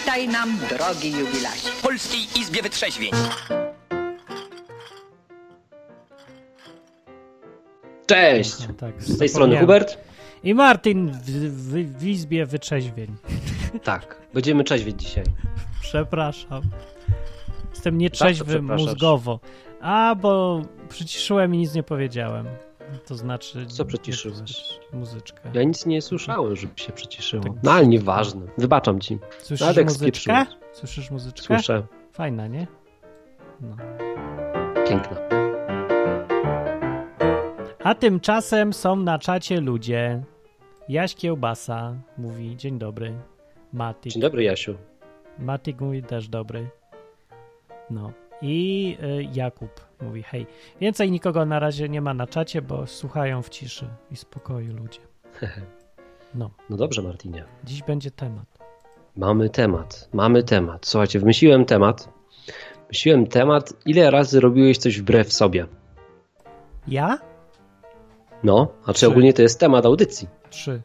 Witaj nam, drogi jubilasie. W Polskiej Izbie Wytrzeźwień. Cześć! No, tak, Z tej strony. Hubert. I Martin w, w, w Izbie Wyczeźwień. Tak, będziemy trzeźwieć dzisiaj. Przepraszam. Jestem nietrzeźwy przepraszasz? mózgowo. A, bo przyciszyłem i nic nie powiedziałem. To znaczy... Co przyciszyłeś? Muzyczkę. Ja nic nie słyszałem, żeby się przyciszyło. Tak. No ale nieważne. Wybaczam ci. Słyszysz Radek muzyczkę? Słyszysz muzyczkę? Słyszę. Fajna, nie? No. Piękna. A tymczasem są na czacie ludzie. Jaś Kiełbasa mówi dzień dobry. Matik. Dzień dobry, Jasiu. Matik mówi też dobry. No. I y, Jakub mówi hej. Więcej nikogo na razie nie ma na czacie, bo słuchają w ciszy i spokoju ludzie. No. No dobrze, Martinie. Dziś będzie temat. Mamy temat. Mamy temat. Słuchajcie, wymyśliłem temat. Wymyśliłem temat, ile razy robiłeś coś wbrew sobie. Ja? No, a czy Trzy. ogólnie to jest temat audycji? Trzy.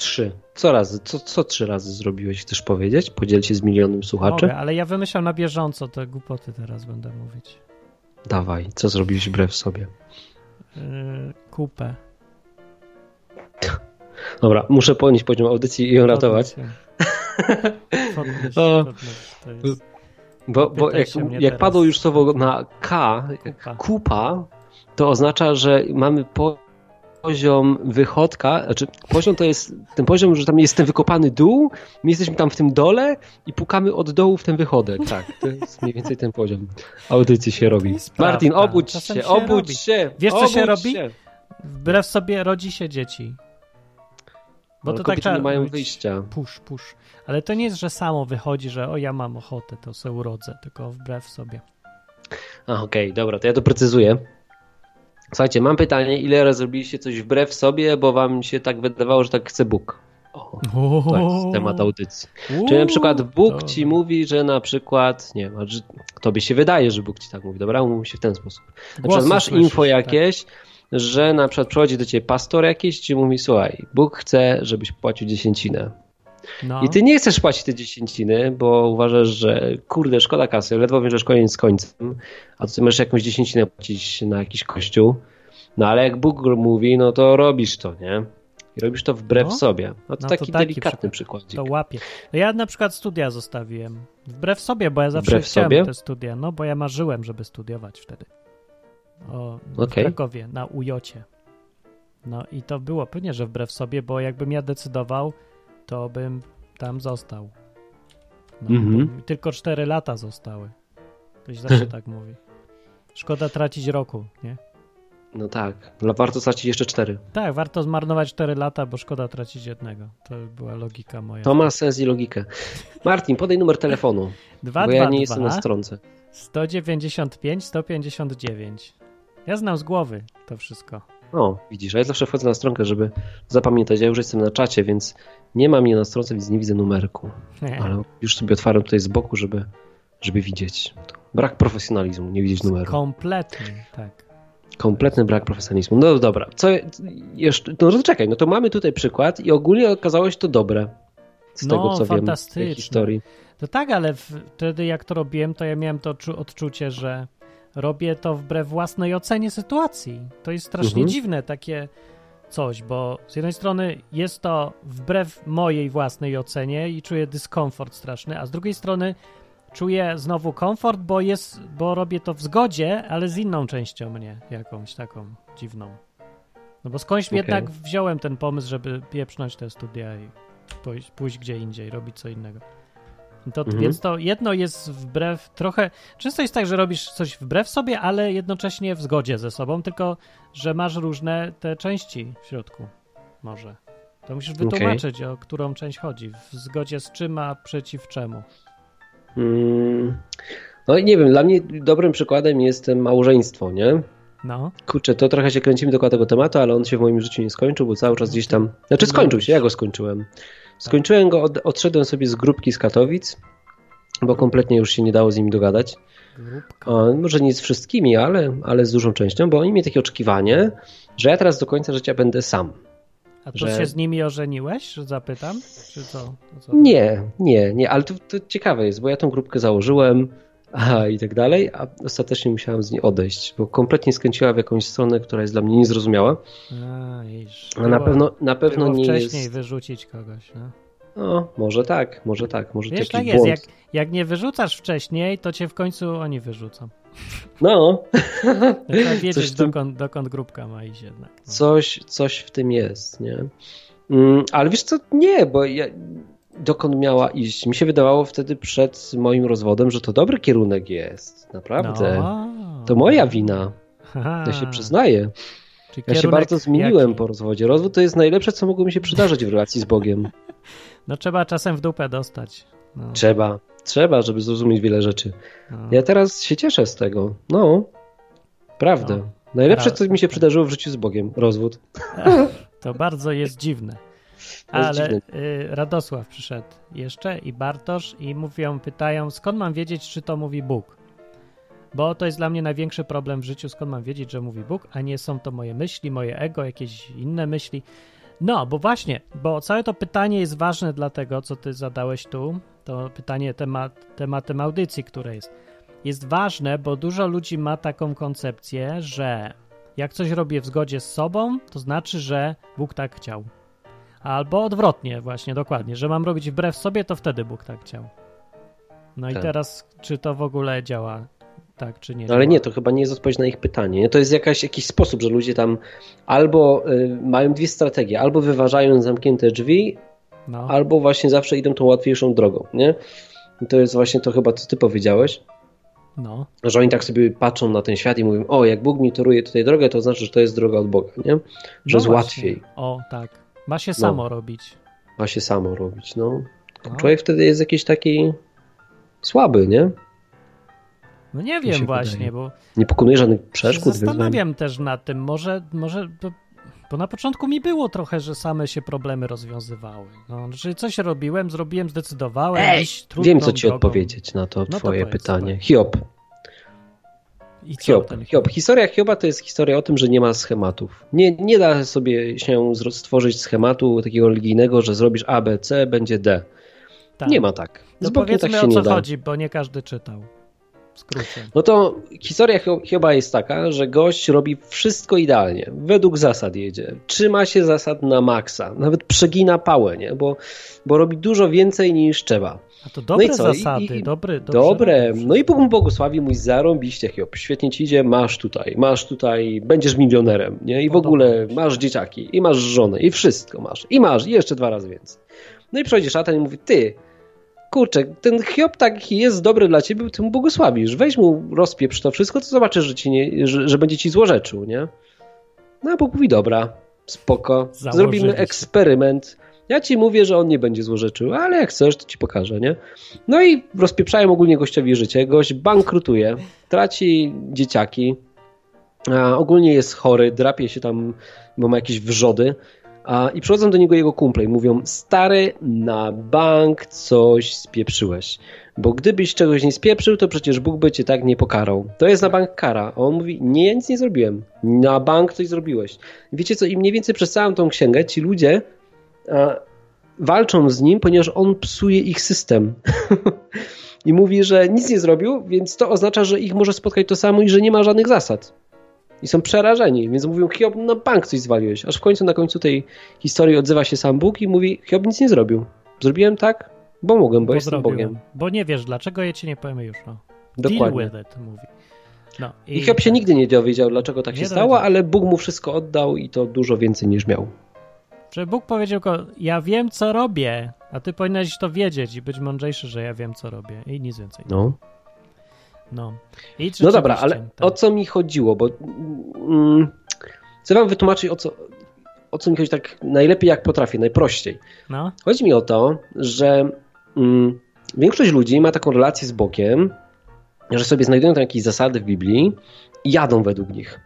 Trzy. Co razy? Co, co trzy razy zrobiłeś? Chcesz powiedzieć? Podziel się z milionem słuchaczy? Mogę, ale ja wymyślam na bieżąco te głupoty teraz będę mówić. Dawaj, co zrobiłeś wbrew sobie? Yy, kupę. Dobra, muszę podnieść poziom audycji i ją ratować. Podnieś, podnieś, O. Bo, bo jak, jak padło już słowo na K, kupa. kupa, to oznacza, że mamy po- poziom wychodka, znaczy poziom to jest ten poziom, że tam jest ten wykopany dół, my jesteśmy tam w tym dole i pukamy od dołu w ten wychodek. Tak, to jest mniej więcej ten poziom audycji się robi. Martin, obudź Czasem się, się obudź robi. się. Wiesz, co obudź się robi? Się. Wbrew sobie rodzi się dzieci. Bo Ale to tak trzeba nie mają wyjścia. Push, push. Ale to nie jest, że samo wychodzi, że o ja mam ochotę, to se urodzę, tylko wbrew sobie. A, okej, dobra, to ja to precyzuję. Słuchajcie, mam pytanie, ile razy zrobiliście coś wbrew sobie, bo wam się tak wydawało, że tak chce Bóg? O, to jest temat audycji. Czyli na przykład Bóg to- ci mówi, że na przykład, nie wiem, że tobie się wydaje, że Bóg ci tak mówi, dobra? Umówmy się w ten sposób. Na przykład masz słyszysz, info tak. jakieś, że na przykład przychodzi do ciebie pastor jakiś ci mówi, słuchaj, Bóg chce, żebyś płacił dziesięcinę. No. I ty nie chcesz płacić te dziesięciny, bo uważasz, że kurde, szkoda kasy, ledwo wiążesz koniec z końcem, a ty możesz jakąś dziesięcinę płacić na jakiś kościół. No ale jak Bóg mówi, no to robisz to, nie? I robisz to wbrew No. sobie. No to No to taki taki delikatny przykład. To łapie. No ja na przykład studia zostawiłem. Wbrew sobie, bo ja zawsze Wbrew chciałem sobie? te studia. No bo ja marzyłem, żeby studiować wtedy. O, w Okej. Krakowie, na Ujocie. No i to było pewnie, że wbrew sobie, bo jakbym ja decydował, to bym tam został. No, bo mi tylko 4 lata zostały. Ktoś zawsze tak mówi. Szkoda tracić roku, nie? No tak, ale warto stracić jeszcze cztery. Tak, warto zmarnować 4 lata, bo szkoda tracić jednego. To była logika moja. To ma sens i logikę. Martin, podaj numer telefonu, 2, bo ja nie jestem na stronce. 195, 159. Ja znam z głowy to wszystko. O, widzisz, a ja zawsze wchodzę na stronkę, żeby zapamiętać. Ja już jestem na czacie, więc nie mam mnie na stronce, więc nie widzę numerku. Ale już sobie otwarłem tutaj z boku, żeby, żeby widzieć. Brak profesjonalizmu, nie widzieć numeru. Kompletnie, tak. Kompletny brak profesjonalizmu. No dobra, co jeszcze? No czekaj, no to mamy tutaj przykład i ogólnie okazało się to dobre. Z No, tego co wiem z tej historii. To tak, ale wtedy jak to robiłem, to ja miałem to odczu- odczucie, że robię to wbrew własnej ocenie sytuacji. To jest strasznie Mhm. dziwne takie coś, bo z jednej strony jest to wbrew mojej własnej ocenie i czuję dyskomfort straszny, a z drugiej strony czuję znowu komfort, bo jest, bo robię to w zgodzie, ale z inną częścią mnie, jakąś taką dziwną. No bo skądś Okej. jednak wziąłem ten pomysł, żeby pieprznąć te studia i pójść, pójść gdzie indziej, robić co innego. To, Mhm. Więc to jedno jest wbrew trochę. Często jest tak, że robisz coś wbrew sobie, ale jednocześnie w zgodzie ze sobą, tylko że masz różne te części w środku. Może. To musisz wytłumaczyć, o którą część chodzi. W zgodzie z czym, a przeciw czemu. Mm, no i nie wiem, dla mnie dobrym przykładem jest małżeństwo, nie? No. Kurczę, to trochę się kręcimy dookoła tego tematu, ale on się w moim życiu nie skończył, bo cały czas gdzieś tam. Znaczy skończył się, ja go skończyłem. Skończyłem go, od, odszedłem sobie z grupki z Katowic, bo kompletnie już się nie dało z nimi dogadać. O, może nie z wszystkimi, ale, ale z dużą częścią, bo oni mieli takie oczekiwanie, że ja teraz do końca życia będę sam. A to że- się z nimi ożeniłeś, że zapytam? Czy co? Co? Nie, nie, nie, ale to, to ciekawe jest, bo ja tą grupkę założyłem a, i tak dalej, a ostatecznie musiałem z niej odejść, bo kompletnie skręciła w jakąś stronę, która jest dla mnie niezrozumiała. A, iż. A na Było- pewno, na pewno nie wcześniej jest. wyrzucić kogoś. No. No, może tak, może tak, może Wiesz, tak jest. Jak, jak nie wyrzucasz wcześniej, to cię w końcu oni wyrzucą. No, Trzeba wiedzieć, tym- dokąd, dokąd grupka ma iść jednak. No. coś, coś w tym jest, nie? Mm, ale wiesz co, nie, bo ja, dokąd miała iść? Mi się wydawało wtedy przed moim rozwodem, że to dobry kierunek jest, naprawdę. No. To moja wina, ja się przyznaję. Czy Ja się bardzo zmieniłem jaki? po rozwodzie. Rozwód to jest najlepsze, co mogło mi się przydarzyć w relacji z Bogiem. No trzeba czasem w dupę dostać. No. Trzeba, trzeba, żeby zrozumieć wiele rzeczy. No. Ja teraz się cieszę z tego. No, prawdę. No. Najlepsze, co mi się przydarzyło w życiu z Bogiem. Rozwód. To bardzo jest dziwne. Ale y, Radosław przyszedł jeszcze i Bartosz i mówią, pytają, skąd mam wiedzieć, czy to mówi Bóg? Bo to jest dla mnie największy problem w życiu, skąd mam wiedzieć, że mówi Bóg, a nie są to moje myśli, moje ego, jakieś inne myśli. No, bo właśnie, bo całe to pytanie jest ważne dlatego, co ty zadałeś tu, to pytanie temat, tematem audycji, które jest. Jest ważne, bo dużo ludzi ma taką koncepcję, że jak coś robię w zgodzie z sobą, to znaczy, że Bóg tak chciał. Albo odwrotnie, właśnie, dokładnie, że mam robić wbrew sobie, to wtedy Bóg tak chciał. No i Tak. teraz, czy to w ogóle działa tak, czy nie? No ale nie, to chyba nie jest odpowiedź na ich pytanie. nie? To jest jakaś, jakiś sposób, że ludzie tam albo y, mają dwie strategie, albo wyważają zamknięte drzwi, No, albo właśnie zawsze idą tą łatwiejszą drogą, nie? I to jest właśnie to chyba, co ty powiedziałeś, no, że oni tak sobie patrzą na ten świat i mówią, o, jak Bóg mi toruje tutaj drogę, to znaczy, że to jest droga od Boga, nie? Że no jest właśnie. łatwiej, O, tak. Ma się samo robić. ma się samo robić, no. No. Człowiek wtedy jest jakiś taki słaby, nie? No nie wiem wydaje. właśnie, bo Nie pokonuje żadnych przeszkód, wyzwań. zastanawiam też nad tym, może, może to, bo na początku mi było trochę, że same się problemy rozwiązywały. No, że coś robiłem, zrobiłem, zdecydowałem. Ej, wiem, co ci drogą. odpowiedzieć na to No to twoje powiedz, pytanie. Hiob. I co Hiob, Hiob. Historia Hioba to jest historia o tym, że nie ma schematów. Nie, nie da sobie się stworzyć schematu takiego religijnego, że zrobisz A, B, C, będzie D. Tak. Nie ma tak. Z No powiedzmy tak się o co da. chodzi, bo nie każdy czytał. Skrócie. No to historia Hio- Hioba jest taka, że gość robi wszystko idealnie. Według zasad jedzie. Trzyma się zasad na maksa. Nawet przegina pałę, nie? Bo, bo robi dużo więcej niż trzeba. A to dobre No i co? Zasady, i- dobry, dobrze Dobre. No i Bóg mu błogosławi, mój zarąbiście Hiob. Świetnie ci idzie, masz tutaj, masz tutaj, będziesz milionerem, nie? I w ogóle masz dzieciaki, i masz żonę, i wszystko masz. I masz, i jeszcze dwa razy więcej. No i przychodzi szatan i mówi, ty, kurczę, ten Hiob taki jest dobry dla ciebie, ty mu błogosławisz. Weź mu, rozpieprz to wszystko, to zobaczysz, że, ci nie, że, że będzie ci złorzeczył, nie? No a Bóg mówi, dobra, spoko, Założyli zrobimy się. Ja ci mówię, że on nie będzie złorzeczył, ale jak chcesz, to ci pokażę, nie? No i rozpieprzają ogólnie gościowi życie. Gość bankrutuje, traci dzieciaki, a ogólnie jest chory, drapie się tam, bo ma jakieś wrzody. A, I przychodzą do niego jego kumple i mówią: Stary, na bank coś spieprzyłeś. Bo gdybyś czegoś nie spieprzył, to przecież Bóg by cię tak nie pokarał. To jest na bank kara. A on mówi: Nie, ja nic nie zrobiłem. Na bank coś zrobiłeś. Wiecie co? I mniej więcej przez całą tą księgę ci ludzie a, walczą z nim, ponieważ on psuje ich system. I mówi, że nic nie zrobił, więc to oznacza, że ich może spotkać to samo i że nie ma żadnych zasad. I są przerażeni, więc mówią, Hiob, na bank coś zwaliłeś. Aż w końcu, na końcu tej historii odzywa się sam Bóg i mówi, Hiob nic nie zrobił. Zrobiłem tak, bo mogłem, bo Bo jestem zrobiłem. Bogiem. Bo nie wiesz dlaczego, ja ci nie powiem już. No. Deal Dokładnie. with it, mówi. No, I Hiob się nigdy nie dowiedział, dlaczego tak Nie się stało, dowiedział. ale Bóg mu wszystko oddał i to dużo więcej niż miał. Że Bóg powiedział, go, ja wiem co robię, a ty powinieneś to wiedzieć i być mądrzejszy, że ja wiem co robię i nic więcej. No. No, I No dobra, ale tak. o co mi chodziło? Bo mm, chcę wam wytłumaczyć, o co, o co mi chodzi tak najlepiej, jak potrafię, najprościej. No, Chodzi mi o to, że mm, większość ludzi ma taką relację z Bogiem, że sobie znajdują tam jakieś zasady w Biblii i jadą według nich.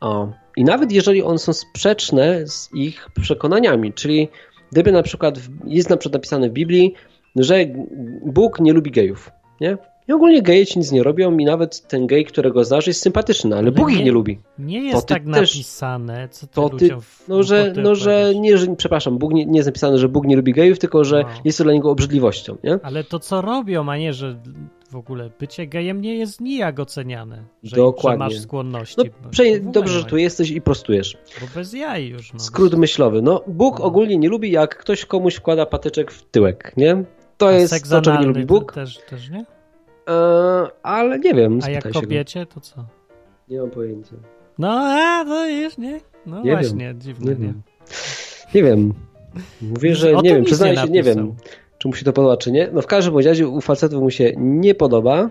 O. I nawet jeżeli one są sprzeczne z ich przekonaniami, czyli gdyby na przykład jest na przykład napisane w Biblii, że Bóg nie lubi gejów, nie? I ogólnie geje ci nic nie robią i nawet ten gej, którego znasz, jest sympatyczny, ale, Ale Bóg ich nie- nie lubi. Nie jest tak też- napisane, co ty To ty, w no że, no, że nie, że, przepraszam, Bóg nie, nie jest napisane, że Bóg nie lubi gejów, tylko że No. jest to dla niego obrzydliwością, nie? Ale to co robią, a nie, że w ogóle bycie gejem nie jest nijak oceniane. Że, Dokładnie. że masz skłonności. No, prze, dobrze, że tu jesteś i prostujesz. Bo bez jaj już. No. Skrót myślowy. No, Bóg No. ogólnie nie lubi, jak ktoś komuś wkłada patyczek w tyłek, nie? To A jest to, czego nie lubi Bóg, Też, też nie? e, ale nie wiem, A jak kobiecie, to co? Nie mam pojęcia. No, a, to już nie. No Nie właśnie, dziwne, Nie nie? wiem. Nie wiem. Mówię, O że nie wiem, przyznaję nie się, nie wiem. Czy mu się to podoba, czy nie. No w każdym razie u facetów mu się nie podoba.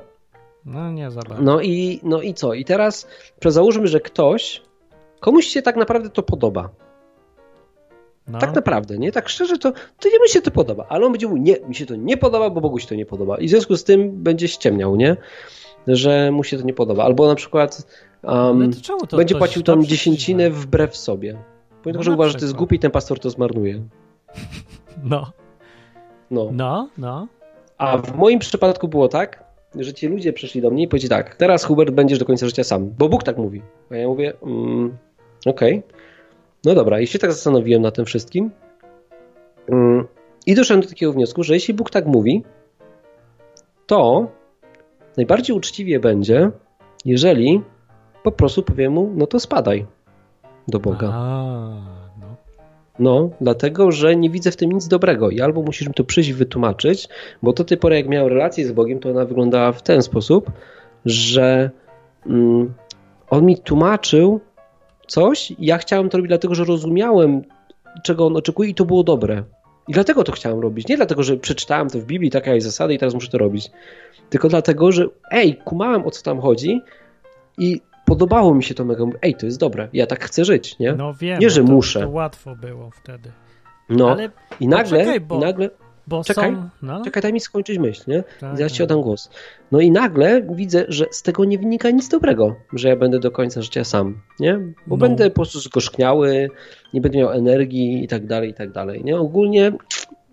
No nie za bardzo. No i, no i co? I teraz załóżmy, że ktoś, komuś się tak naprawdę to podoba. No. Tak naprawdę, nie? Tak szczerze, to, to nie mi się to podoba. Ale on będzie mówił, nie, mi się to nie podoba, bo Bogu się to nie podoba. I w związku z tym będzie ściemniał, nie? Że mu się to nie podoba. Albo na przykład um, Ale to to będzie płacił przeciwne? dziesięcinę wbrew sobie. Ponieważ No uważa, że to jest głupi i ten pastor to zmarnuje. No, No. no, no. A w moim przypadku było tak, że ci ludzie przyszli do mnie i powiedzieli tak, teraz Hubert będziesz do końca życia sam, bo Bóg tak mówi. A ja mówię, mm, okej, no dobra, i się tak zastanowiłem na tym wszystkim mm, i doszedłem do takiego wniosku, że jeśli Bóg tak mówi, to najbardziej uczciwie będzie, jeżeli po prostu powiem mu, no to spadaj do Boga. A, no. Dlatego, że nie widzę w tym nic dobrego i albo musisz mi to przyjść wytłumaczyć, bo do tej pory jak miałem relację z Bogiem, to ona wyglądała w ten sposób, że mm, on mi tłumaczył coś i ja chciałem to robić dlatego, że rozumiałem, czego on oczekuje i to było dobre. I dlatego to chciałem robić. Nie dlatego, że przeczytałem to w Biblii, taka jest zasada i teraz muszę to robić. Tylko dlatego, że ej, kumałem o co tam chodzi i podobało mi się to mega. Ej, to jest dobre, ja tak chcę żyć, nie? No wiem, Nie, bo że to, muszę. To łatwo było wtedy. No. Ale I nagle, Poczekaj, bo- i nagle, bo Czekaj, są... No, czekaj, daj mi skończyć myśl, nie? tak, Zaraz ci tak. oddam głos. No i nagle widzę, że z tego nie wynika nic dobrego, że ja będę do końca życia sam, nie? Bo No. będę po prostu zgorzkniały, nie będę miał energii i tak dalej, i tak dalej, nie? Ogólnie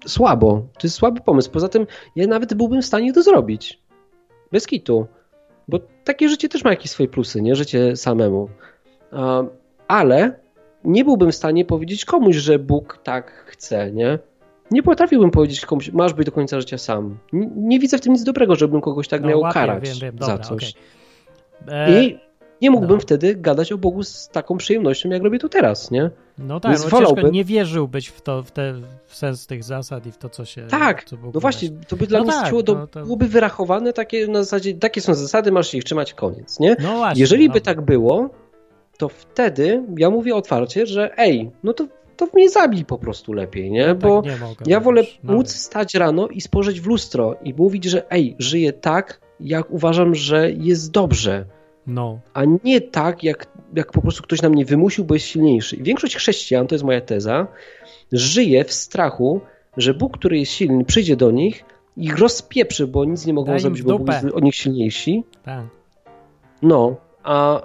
słabo. To jest słaby pomysł. Poza tym ja nawet byłbym w stanie to zrobić. Bez kitu. Bo takie życie też ma jakieś swoje plusy, nie? Życie samemu. Ale nie byłbym w stanie powiedzieć komuś, że Bóg tak chce, nie? Nie potrafiłbym powiedzieć komuś, masz być do końca życia sam. Nie, nie widzę w tym nic dobrego, żebym kogoś tak No, miał łapię, karać wiem, wiem. za Dobra, coś. okej. E, I nie mógłbym no. wtedy gadać o Bogu z taką przyjemnością, jak robię to teraz, nie? No tak, Więc no ciężko, nie wierzyłbyś w to, w, te, w sens tych zasad i w to, co się... Tak, co no właśnie, to by dla No mnie tak, to, no to- byłoby wyrachowane takie na zasadzie, takie są zasady, masz się ich trzymać, koniec, nie? No właśnie. Jeżeli by dobra. tak było, to wtedy ja mówię otwarcie, że ej, no to, to mnie zabij po prostu lepiej, nie? Tak Bo nie mogę ja wolę już, no móc wstać rano i spojrzeć w lustro i mówić, że ej, żyję tak, jak uważam, że jest dobrze, No, a nie tak, jak, jak po prostu ktoś na mnie wymusił, bo jest silniejszy. I większość chrześcijan, to jest moja teza, żyje w strachu, że Bóg, który jest silny, przyjdzie do nich i ich rozpieprzy, bo nic nie mogą Daj zrobić, bo Bóg jest od nich silniejsi. tak. No, a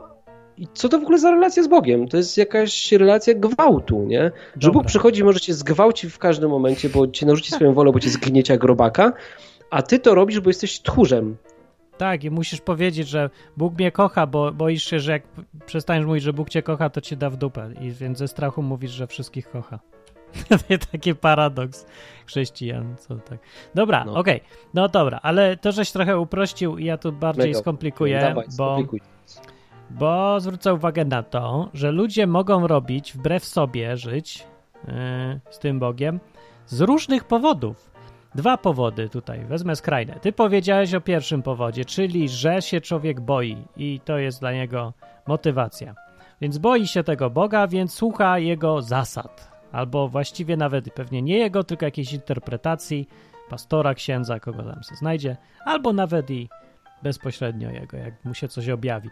co to w ogóle za relacja z Bogiem? To jest jakaś relacja gwałtu, nie? Że Dobra. Bóg przychodzi i może cię zgwałcić w każdym momencie, bo cię narzuci swoją wolę, bo cię zgniecie jak robaka, a ty to robisz, bo jesteś tchórzem. Tak, i musisz powiedzieć, że Bóg mnie kocha, bo boisz się, że jak przestaniesz mówić, że Bóg cię kocha, to cię da w dupę. I więc ze strachu mówisz, że wszystkich kocha. Taki paradoks chrześcijan. Co tak. Dobra, No. okej. No dobra, ale to, żeś trochę uprościł i ja tu bardziej Mega. skomplikuję, Dawaj, bo, bo zwrócę uwagę na to, że ludzie mogą robić wbrew sobie, żyć yy, z tym Bogiem z różnych powodów. Dwa powody tutaj, wezmę skrajne. Ty powiedziałeś o pierwszym powodzie, czyli że się człowiek boi i to jest dla niego motywacja. Więc boi się tego Boga, więc słucha jego zasad. Albo właściwie nawet pewnie nie jego, tylko jakiejś interpretacji pastora, księdza, kogo tam się znajdzie, albo nawet i bezpośrednio jego, jak mu się coś objawi.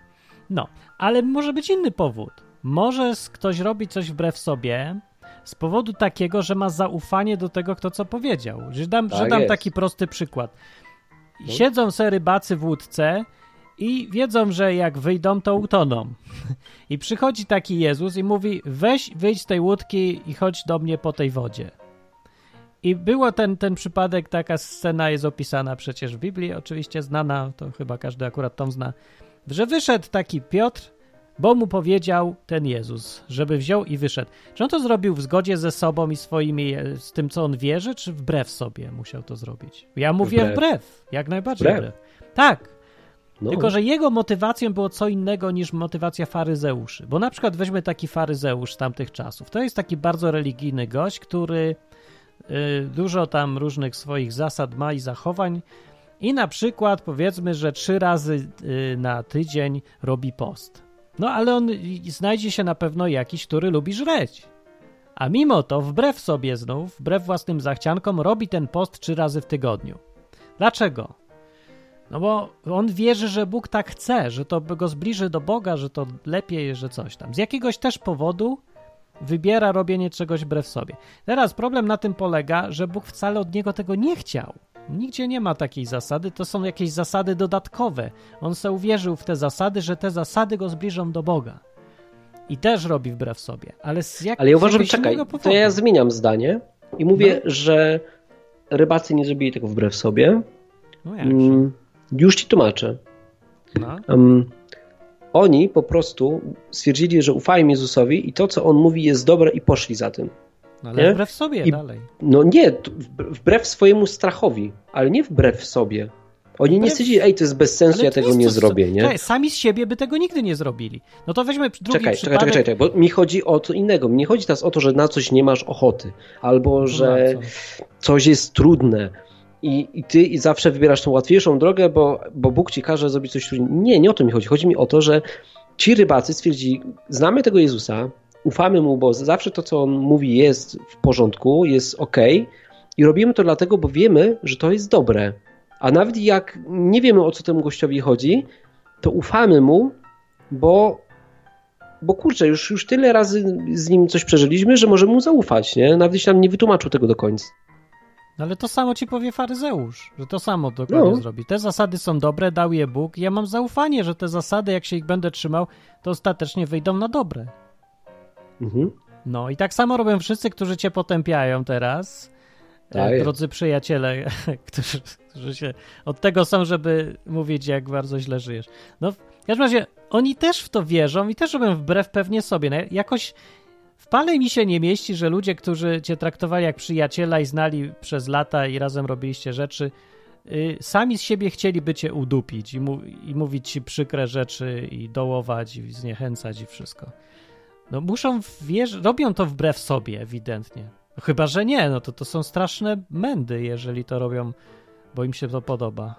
No, ale może być inny powód. Może ktoś robi coś wbrew sobie z powodu takiego, że ma zaufanie do tego, kto co powiedział. Że dam, Tak że dam jest. taki prosty przykład. No. Siedzą se rybacy w łódce i wiedzą, że jak wyjdą, to utoną. I przychodzi taki Jezus i mówi: Weź, wyjdź z tej łódki i chodź do mnie po tej wodzie. I było ten, ten przypadek, taka scena jest opisana przecież w Biblii, oczywiście znana, to chyba każdy akurat tą zna, że wyszedł taki Piotr, bo mu powiedział ten Jezus, żeby wziął i wyszedł. Czy on to zrobił w zgodzie ze sobą i swoimi, e, z tym, co on wierzy, czy wbrew sobie musiał to zrobić? Ja mówię wbrew, wbrew jak najbardziej wbrew. wbrew. Tak, no. Tylko, że jego motywacją było co innego niż motywacja faryzeuszy. Bo na przykład weźmy taki faryzeusz z tamtych czasów. To jest taki bardzo religijny gość, który y, dużo tam różnych swoich zasad ma i zachowań. I na przykład powiedzmy, że trzy razy y, na tydzień robi post. No ale on znajdzie się na pewno jakiś, który lubi żreć. A mimo to, wbrew sobie znów, wbrew własnym zachciankom, robi ten post trzy razy w tygodniu. Dlaczego? No bo on wierzy, że Bóg tak chce, że to go zbliży do Boga, że to lepiej, że coś tam. Z jakiegoś też powodu wybiera robienie czegoś wbrew sobie. Teraz problem na tym polega, że Bóg wcale od niego tego nie chciał. Nigdzie nie ma takiej zasady, to są jakieś zasady dodatkowe. On se uwierzył w te zasady, że te zasady go zbliżą do Boga. I też robi wbrew sobie. Ale z jak, Ale ja uważam, czekaj, to ja zmieniam zdanie i mówię, no. że rybacy nie zrobili tego wbrew sobie. No mm, już ci tłumaczę. No. Um, oni po prostu stwierdzili, że ufają Jezusowi i to, co on mówi, jest dobre i poszli za tym. No, ale nie? wbrew sobie I, dalej. No nie, wbrew swojemu strachowi, ale nie wbrew sobie. Oni nie stwierdzili, ej, to jest bez sensu, ja tego nie zrobię, nie? Czekaj, sami z siebie by tego nigdy nie zrobili. No to weźmy drugi czekaj, przypadek. Czekaj, czekaj, czekaj, bo mi chodzi o co innego. Mi nie chodzi teraz o to, że na coś nie masz ochoty, albo no że co? coś jest trudne, i, i ty i zawsze wybierasz tą łatwiejszą drogę, bo, bo Bóg ci każe zrobić coś trudnego. Nie, nie o to mi chodzi. Chodzi mi o to, że ci rybacy stwierdzili, znamy tego Jezusa, ufamy Mu, bo zawsze to, co On mówi jest w porządku, jest ok i robimy to dlatego, bo wiemy, że to jest dobre. A nawet jak nie wiemy, o co temu gościowi chodzi, to ufamy Mu, bo bo kurczę, już, już tyle razy z nim coś przeżyliśmy, że możemy mu zaufać, nie? Nawet jeśli nam nie wytłumaczył tego do końca. No ale to samo ci powie faryzeusz, że to samo dokładnie no. zrobi. Te zasady są dobre, dał je Bóg. Ja mam zaufanie, że te zasady, jak się ich będę trzymał, to ostatecznie wyjdą na dobre. Mhm. No i tak samo robią wszyscy, którzy cię potępiają teraz. Tak drodzy przyjaciele, którzy, którzy się od tego są, żeby mówić, jak bardzo źle żyjesz. No, w każdym razie, oni też w to wierzą i też robią wbrew pewnie sobie. No, jakoś w pale mi się nie mieści, że ludzie, którzy cię traktowali jak przyjaciela i znali przez lata i razem robiliście rzeczy, yy, sami z siebie chcieliby cię udupić i, mu i mówić ci przykre rzeczy i dołować i zniechęcać i wszystko. No muszą, wiesz, robią to wbrew sobie ewidentnie. No, chyba, że nie, no to to są straszne mędy, jeżeli to robią, bo im się to podoba.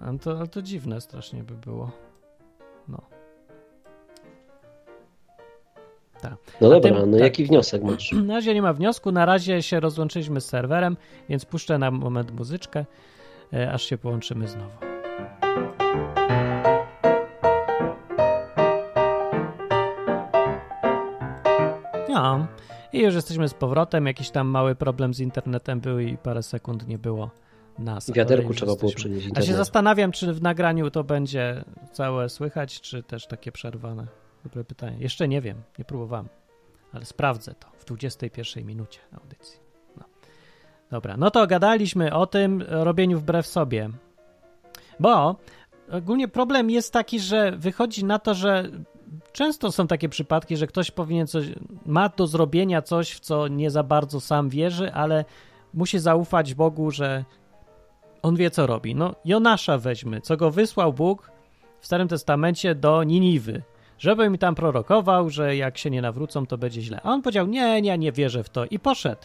A to, ale to dziwne strasznie by było. No. Tak. No dobra, tym, no tak. jaki wniosek masz? Na razie nie ma wniosku, na razie się rozłączyliśmy z serwerem, więc puszczę na moment muzyczkę, e, aż się połączymy znowu. No, i już jesteśmy z powrotem. Jakiś tam mały problem z internetem był i parę sekund nie było nas. Wiaderku trzeba było przenieść internet. Ja się zastanawiam, czy w nagraniu to będzie całe słychać, czy też takie przerwane. Dobre pytanie. Jeszcze nie wiem, nie próbowałem, ale sprawdzę to w 21 minucie audycji. No. Dobra, no to gadaliśmy o tym robieniu wbrew sobie, bo ogólnie problem jest taki, że wychodzi na to, że często są takie przypadki, że ktoś powinien coś, ma do zrobienia coś, w co nie za bardzo sam wierzy, ale musi zaufać Bogu, że on wie, co robi. No, Jonasza weźmy, co go wysłał Bóg w Starym Testamencie do Niniwy żeby mi tam prorokował, że jak się nie nawrócą, to będzie źle. A on powiedział, nie, nie, nie wierzę w to i poszedł.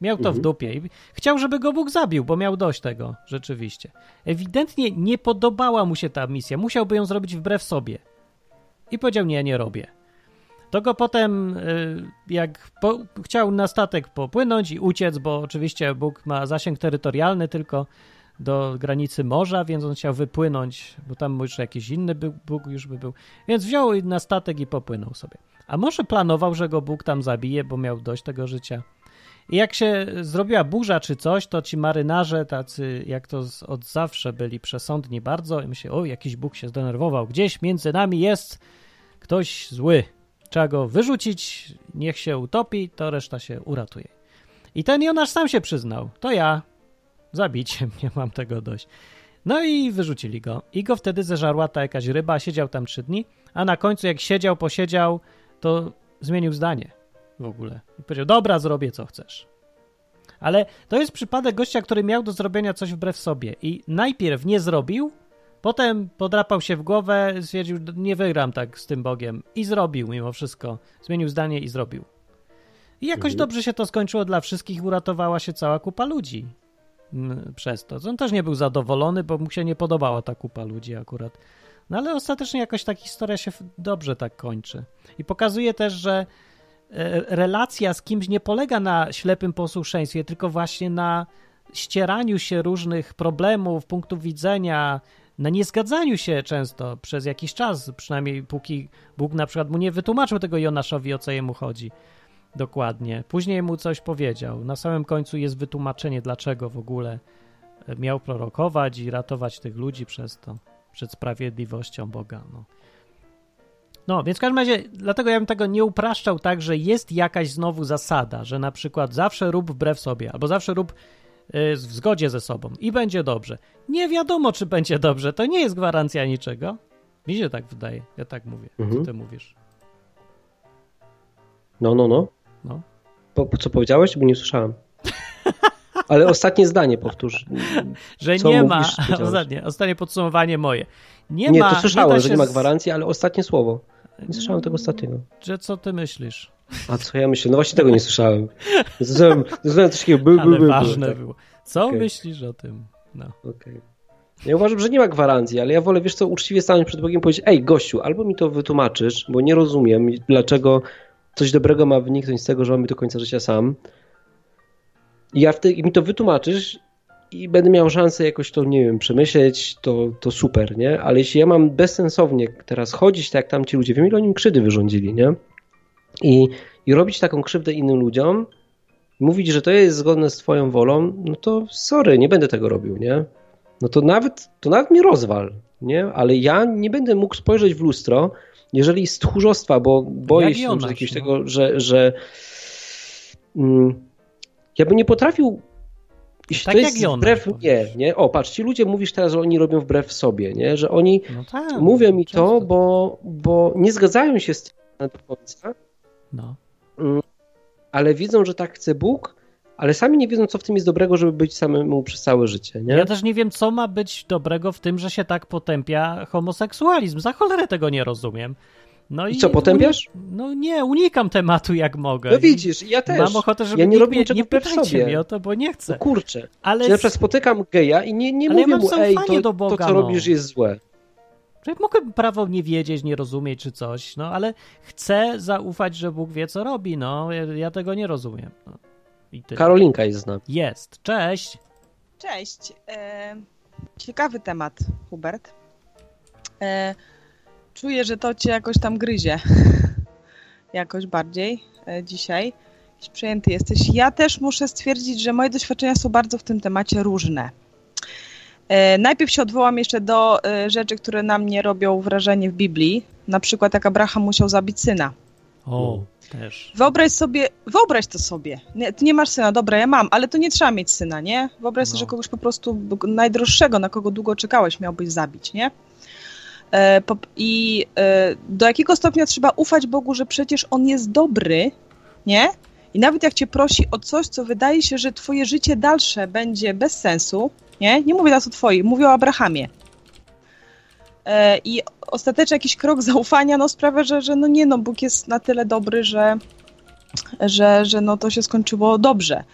Miał to mhm. w dupie i chciał, żeby go Bóg zabił, bo miał dość tego, rzeczywiście. Ewidentnie nie podobała mu się ta misja, musiałby ją zrobić wbrew sobie. I powiedział, nie, nie robię. To go potem, y, jak po, chciał na statek popłynąć i uciec, bo oczywiście Bóg ma zasięg terytorialny tylko do granicy morza, więc on chciał wypłynąć, bo tam już jakiś inny Bóg już by był. Więc wziął na statek i popłynął sobie. A może planował, że go Bóg tam zabije, bo miał dość tego życia. I jak się zrobiła burza czy coś, to ci marynarze, tacy jak to od zawsze byli przesądni bardzo, i myśleli, o, jakiś Bóg się zdenerwował, gdzieś między nami jest ktoś zły. Trzeba go wyrzucić, niech się utopi, to reszta się uratuje. I ten Jonasz sam się przyznał. To ja. Zabicie mnie, mam tego dość. No i wyrzucili go. I go wtedy zeżarła ta jakaś ryba, siedział tam trzy dni, a na końcu jak siedział, posiedział, to zmienił zdanie w ogóle. I powiedział, dobra, zrobię co chcesz. Ale to jest przypadek gościa, który miał do zrobienia coś wbrew sobie i najpierw nie zrobił, potem podrapał się w głowę, stwierdził, nie wygram tak z tym Bogiem i zrobił mimo wszystko. Zmienił zdanie i zrobił. I jakoś Mhm. dobrze się to skończyło dla wszystkich, uratowała się cała kupa ludzi przez to. On też nie był zadowolony, bo mu się nie podobała ta kupa ludzi akurat. No ale ostatecznie jakoś ta historia się dobrze tak kończy. I pokazuje też, że relacja z kimś nie polega na ślepym posłuszeństwie, tylko właśnie na ścieraniu się różnych problemów, punktów widzenia, na niezgadzaniu się często przez jakiś czas, przynajmniej póki Bóg na przykład mu nie wytłumaczył tego Jonaszowi, o co jemu chodzi. Dokładnie. Później mu coś powiedział. Na samym końcu jest wytłumaczenie, dlaczego w ogóle e, miał prorokować i ratować tych ludzi przez to, przed sprawiedliwością Boga. No. No, więc w każdym razie, dlatego ja bym tego nie upraszczał tak, że jest jakaś znowu zasada, że na przykład zawsze rób wbrew sobie, albo zawsze rób y, w zgodzie ze sobą i będzie dobrze. Nie wiadomo, czy będzie dobrze, to nie jest gwarancja niczego. Mi się tak wydaje, ja tak mówię. Mhm. Co ty mówisz? No, no, no. No. Po, co powiedziałeś? Bo nie słyszałem. Ale ostatnie zdanie powtórz. Że nie mówisz, ma, ostatnie, ostatnie podsumowanie moje. Nie, Nie, ma, to słyszałem, da że nie ma gwarancji, ale ostatnie słowo. Nie słyszałem tego ostatniego. Że co ty myślisz? A co ja myślę? No właśnie tego nie słyszałem. Zrozumiałem coś takiego by, by, Ale by, ważne Tak, było. Co Okej. myślisz o tym? No. okej. Ja uważam, że nie ma gwarancji, ale ja wolę, wiesz co, uczciwie stanąć przed Bogiem i powiedzieć, ej gościu, albo mi to wytłumaczysz, bo nie rozumiem, dlaczego coś dobrego ma wyniknąć z tego, że mam być do końca życia sam. I ja wtedy, i mi to wytłumaczysz i będę miał szansę jakoś to, nie wiem, przemyśleć, to, to super, nie? Ale jeśli ja mam bezsensownie teraz chodzić tak jak tam ci ludzie, wiem ile oni krzywdy wyrządzili, nie? I, I robić taką krzywdę innym ludziom, mówić, że to jest zgodne z twoją wolą, no to sorry, nie będę tego robił, nie? No to nawet, to nawet mnie rozwal, nie? Ale ja nie będę mógł spojrzeć w lustro, jeżeli z tchórzostwa, bo boję się jakiegoś no. tego, że, że mm, ja bym nie potrafił jeśli Tak to jak jest Jonasz, wbrew mnie, powiesz. nie? O, patrz, ci ludzie mówisz teraz, że oni robią wbrew sobie, nie? Że oni No tak. mówią mi to, często. bo, bo nie zgadzają się z tym do końca, No. ale widzą, że tak chce Bóg, ale sami nie wiedzą, co w tym jest dobrego, żeby być samemu przez całe życie, nie? Ja też nie wiem, co ma być dobrego w tym, że się tak potępia homoseksualizm. Za cholerę tego nie rozumiem. No I co, potępiasz? No nie, unikam tematu jak mogę. No widzisz, ja też. Mam ochotę, żeby ja nie robię niczego nie pytajcie sobie. mnie o to, bo nie chcę. No kurczę. Ale Czy na przykład spotykam geja i nie, nie Ale ja mówię mam mu, ej, to, do Boga, to co no. robisz jest złe. Mogę prawo nie wiedzieć, nie rozumieć czy coś, no ale chcę zaufać, że Bóg wie, co robi, no. Ja, ja tego nie rozumiem. No. I. Karolinka jest z nami. Jest. Cześć. Cześć. E, ciekawy temat, Hubert. E, czuję, że to cię jakoś tam gryzie. jakoś bardziej e, dzisiaj. Jakiś Przejęty jesteś. Ja też muszę stwierdzić, że moje doświadczenia są bardzo w tym temacie różne. E, najpierw się odwołam jeszcze do e, rzeczy, które na mnie robią wrażenie w Biblii. Na przykład jak Abraham musiał zabić syna. O, też. Wyobraź sobie, wyobraź to sobie. Nie, ty nie masz syna, dobra, ja mam, ale to nie trzeba mieć syna, nie? Wyobraź sobie, No. że kogoś po prostu najdroższego, na kogo długo czekałeś, miałbyś zabić, nie? E, I e, do jakiego stopnia trzeba ufać Bogu, że przecież On jest dobry, nie? I nawet jak cię prosi o coś, co wydaje się, że twoje życie dalsze będzie bez sensu, nie? Nie mówię teraz o twoim, mówię o Abrahamie. E, I ostatecznie jakiś krok zaufania no, sprawia, że, że no nie, no Bóg jest na tyle dobry, że, że, że no to się skończyło dobrze.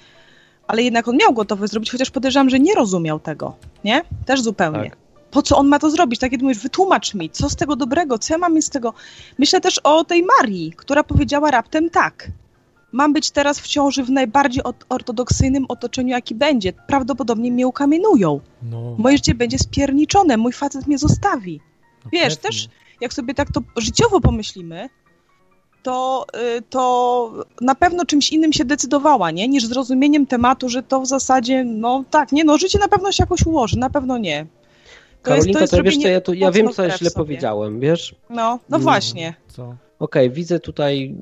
Ale jednak on miał gotowe zrobić, chociaż podejrzewam, że nie rozumiał tego, nie? Też zupełnie. Tak. Po co on ma to zrobić? Tak jak mówisz, wytłumacz mi, co z tego dobrego, co ja mam mieć z tego. Myślę też o tej Marii, która powiedziała raptem tak. Mam być teraz w ciąży w najbardziej ortodoksyjnym otoczeniu, jaki będzie. Prawdopodobnie mnie ukamienują. No, Moje życie będzie spierniczone, mój facet mnie zostawi. no Wiesz, pewnie. też jak sobie tak to życiowo pomyślimy, to, y, to na pewno czymś innym się decydowała, nie? Niż zrozumieniem tematu, że to w zasadzie, no tak, nie, no życie na pewno się jakoś ułoży, na pewno nie. To Karolinka, to, wiesz co, ja, to, ja wiem, co ja źle sobie. powiedziałem, wiesz? No, no Mm. właśnie. Co? okej, widzę tutaj...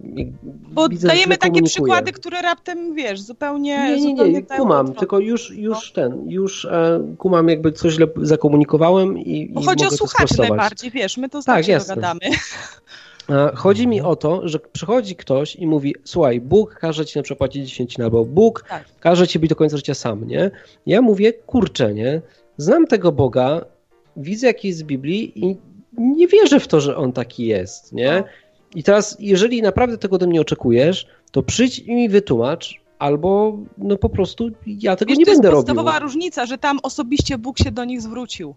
Bo widzę, że dajemy takie komunikuję. przykłady, które raptem, wiesz, zupełnie Nie, nie, zupełnie nie, dają kumam, tylko już, już ten, już e, kumam jakby coś źle zakomunikowałem i, Bo i chodzi o mogę to słuchaczy najbardziej, wiesz, my to Tak, znacznie jasne. dogadamy. A Chodzi mi o to, że przychodzi ktoś i mówi, słuchaj, Bóg każe ci na przykład płacić 10 albo Bóg Tak. każe ci być do końca życia sam, nie? Ja mówię, kurczę, nie? Znam tego Boga, widzę jaki jest w Biblii i nie wierzę w to, że On taki jest, nie? I teraz, jeżeli naprawdę tego ode mnie oczekujesz, to przyjdź i mi wytłumacz, albo no po prostu ja tego Wiesz, nie to jest będę robił. podstawowa różnica, że tam osobiście Bóg się do nich zwrócił,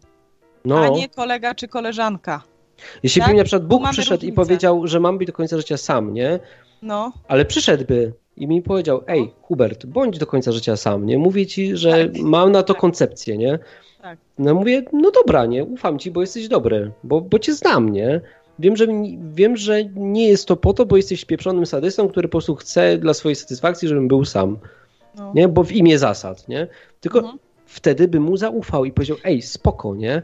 a No, nie kolega czy koleżanka. jeśli tak? by mi na przykład Bóg przyszedł i różnicę. powiedział, że mam być do końca życia sam, nie? No, Ale przyszedłby i mi powiedział, ej, Hubert, bądź do końca życia sam, nie? Mówię ci, że mam na to Tak. koncepcję, nie? Tak. No mówię, no dobra, nie? Ufam ci, bo jesteś dobry, bo, bo cię znam, nie? Wiem że, wiem, że nie jest to po to, bo jesteś pieprzonym sadystą, który po prostu chce dla swojej satysfakcji, żebym był sam, no. nie? Bo w imię zasad, nie? Tylko Mhm. wtedy bym mu zaufał i powiedział, ej, spoko, nie?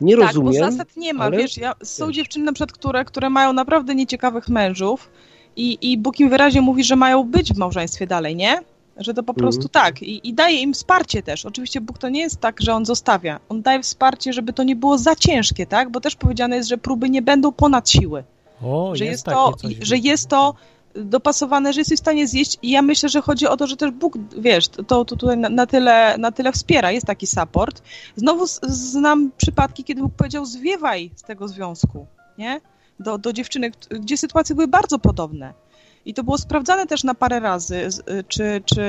Nie Tak, rozumiem. bo zasad nie ma, ale- wiesz, ja, są wiesz. dziewczyny na przykład, które, które mają naprawdę nieciekawych mężów i, i Bóg im wyraźnie mówi, że mają być w małżeństwie dalej, nie? Że to po Mhm. prostu tak I, i daje im wsparcie też. Oczywiście Bóg to nie jest tak, że On zostawia. On daje wsparcie, żeby to nie było za ciężkie, tak? Bo też powiedziane jest, że próby nie będą ponad siły. O, że jest, jest, to, coś. że jest to dopasowane, że jesteś w stanie zjeść i ja myślę, że chodzi o to, że też Bóg, wiesz, to, to tutaj na, na, tyle, na tyle wspiera, jest taki support. Znowu z, znam przypadki, kiedy Bóg powiedział zwiewaj z tego związku, nie? Do, do dziewczyny, kt- gdzie sytuacje były bardzo podobne. I to było sprawdzane też na parę razy, y, czy, czy,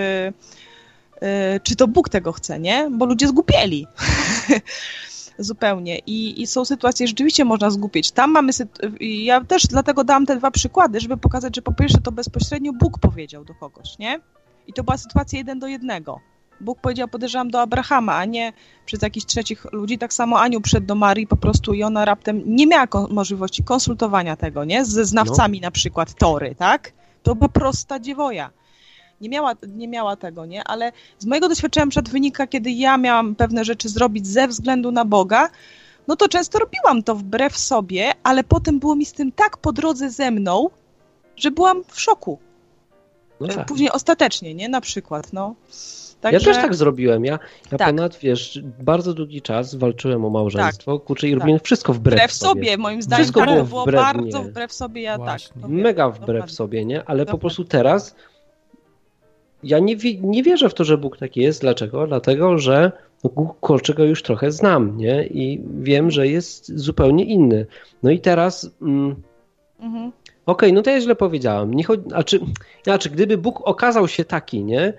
y, czy to Bóg tego chce, nie? Bo ludzie zgupieli. Zupełnie. I, I są sytuacje, rzeczywiście można zgupić. Tam mamy. Ja też dlatego dałam te dwa przykłady, żeby pokazać, że po pierwsze to bezpośrednio Bóg powiedział do kogoś, nie? I to była sytuacja jeden do jednego. Bóg powiedział, podejrzewam, do Abrahama, a nie przez jakichś trzecich ludzi. Tak samo Aniu przed do Marii po prostu i ona raptem nie miała kon- możliwości konsultowania tego, nie? Ze znawcami na przykład Tory, tak? To była prosta dziewoja. Nie miała, nie miała tego, nie? Ale z mojego doświadczenia przykład wynika, kiedy ja miałam pewne rzeczy zrobić ze względu na Boga, no to często robiłam to wbrew sobie, ale potem było mi z tym tak po drodze ze mną, że byłam w szoku. No tak. Później ostatecznie, nie? Na przykład, no. Ja Także, też tak zrobiłem. Ja, ja Tak. ponad, wiesz, bardzo długi czas walczyłem o małżeństwo, kurczę, i robiłem wszystko wbrew, wbrew sobie. sobie, moim zdaniem, Wszystko tak, było to było wbrew bardzo mnie. wbrew sobie, ja Właśnie. tak. to wiem, Mega wbrew dokładnie. sobie, nie? Ale po Dokładnie. prostu teraz ja nie, nie wierzę w to, że Bóg taki jest. Dlaczego? Dlatego, że Bóg już trochę znam, nie? I wiem, że jest zupełnie inny. No i teraz... Mm, Mhm. Okej, no to ja źle powiedziałem. Nie chodzi, a czy, znaczy, gdyby Bóg okazał się taki, nie,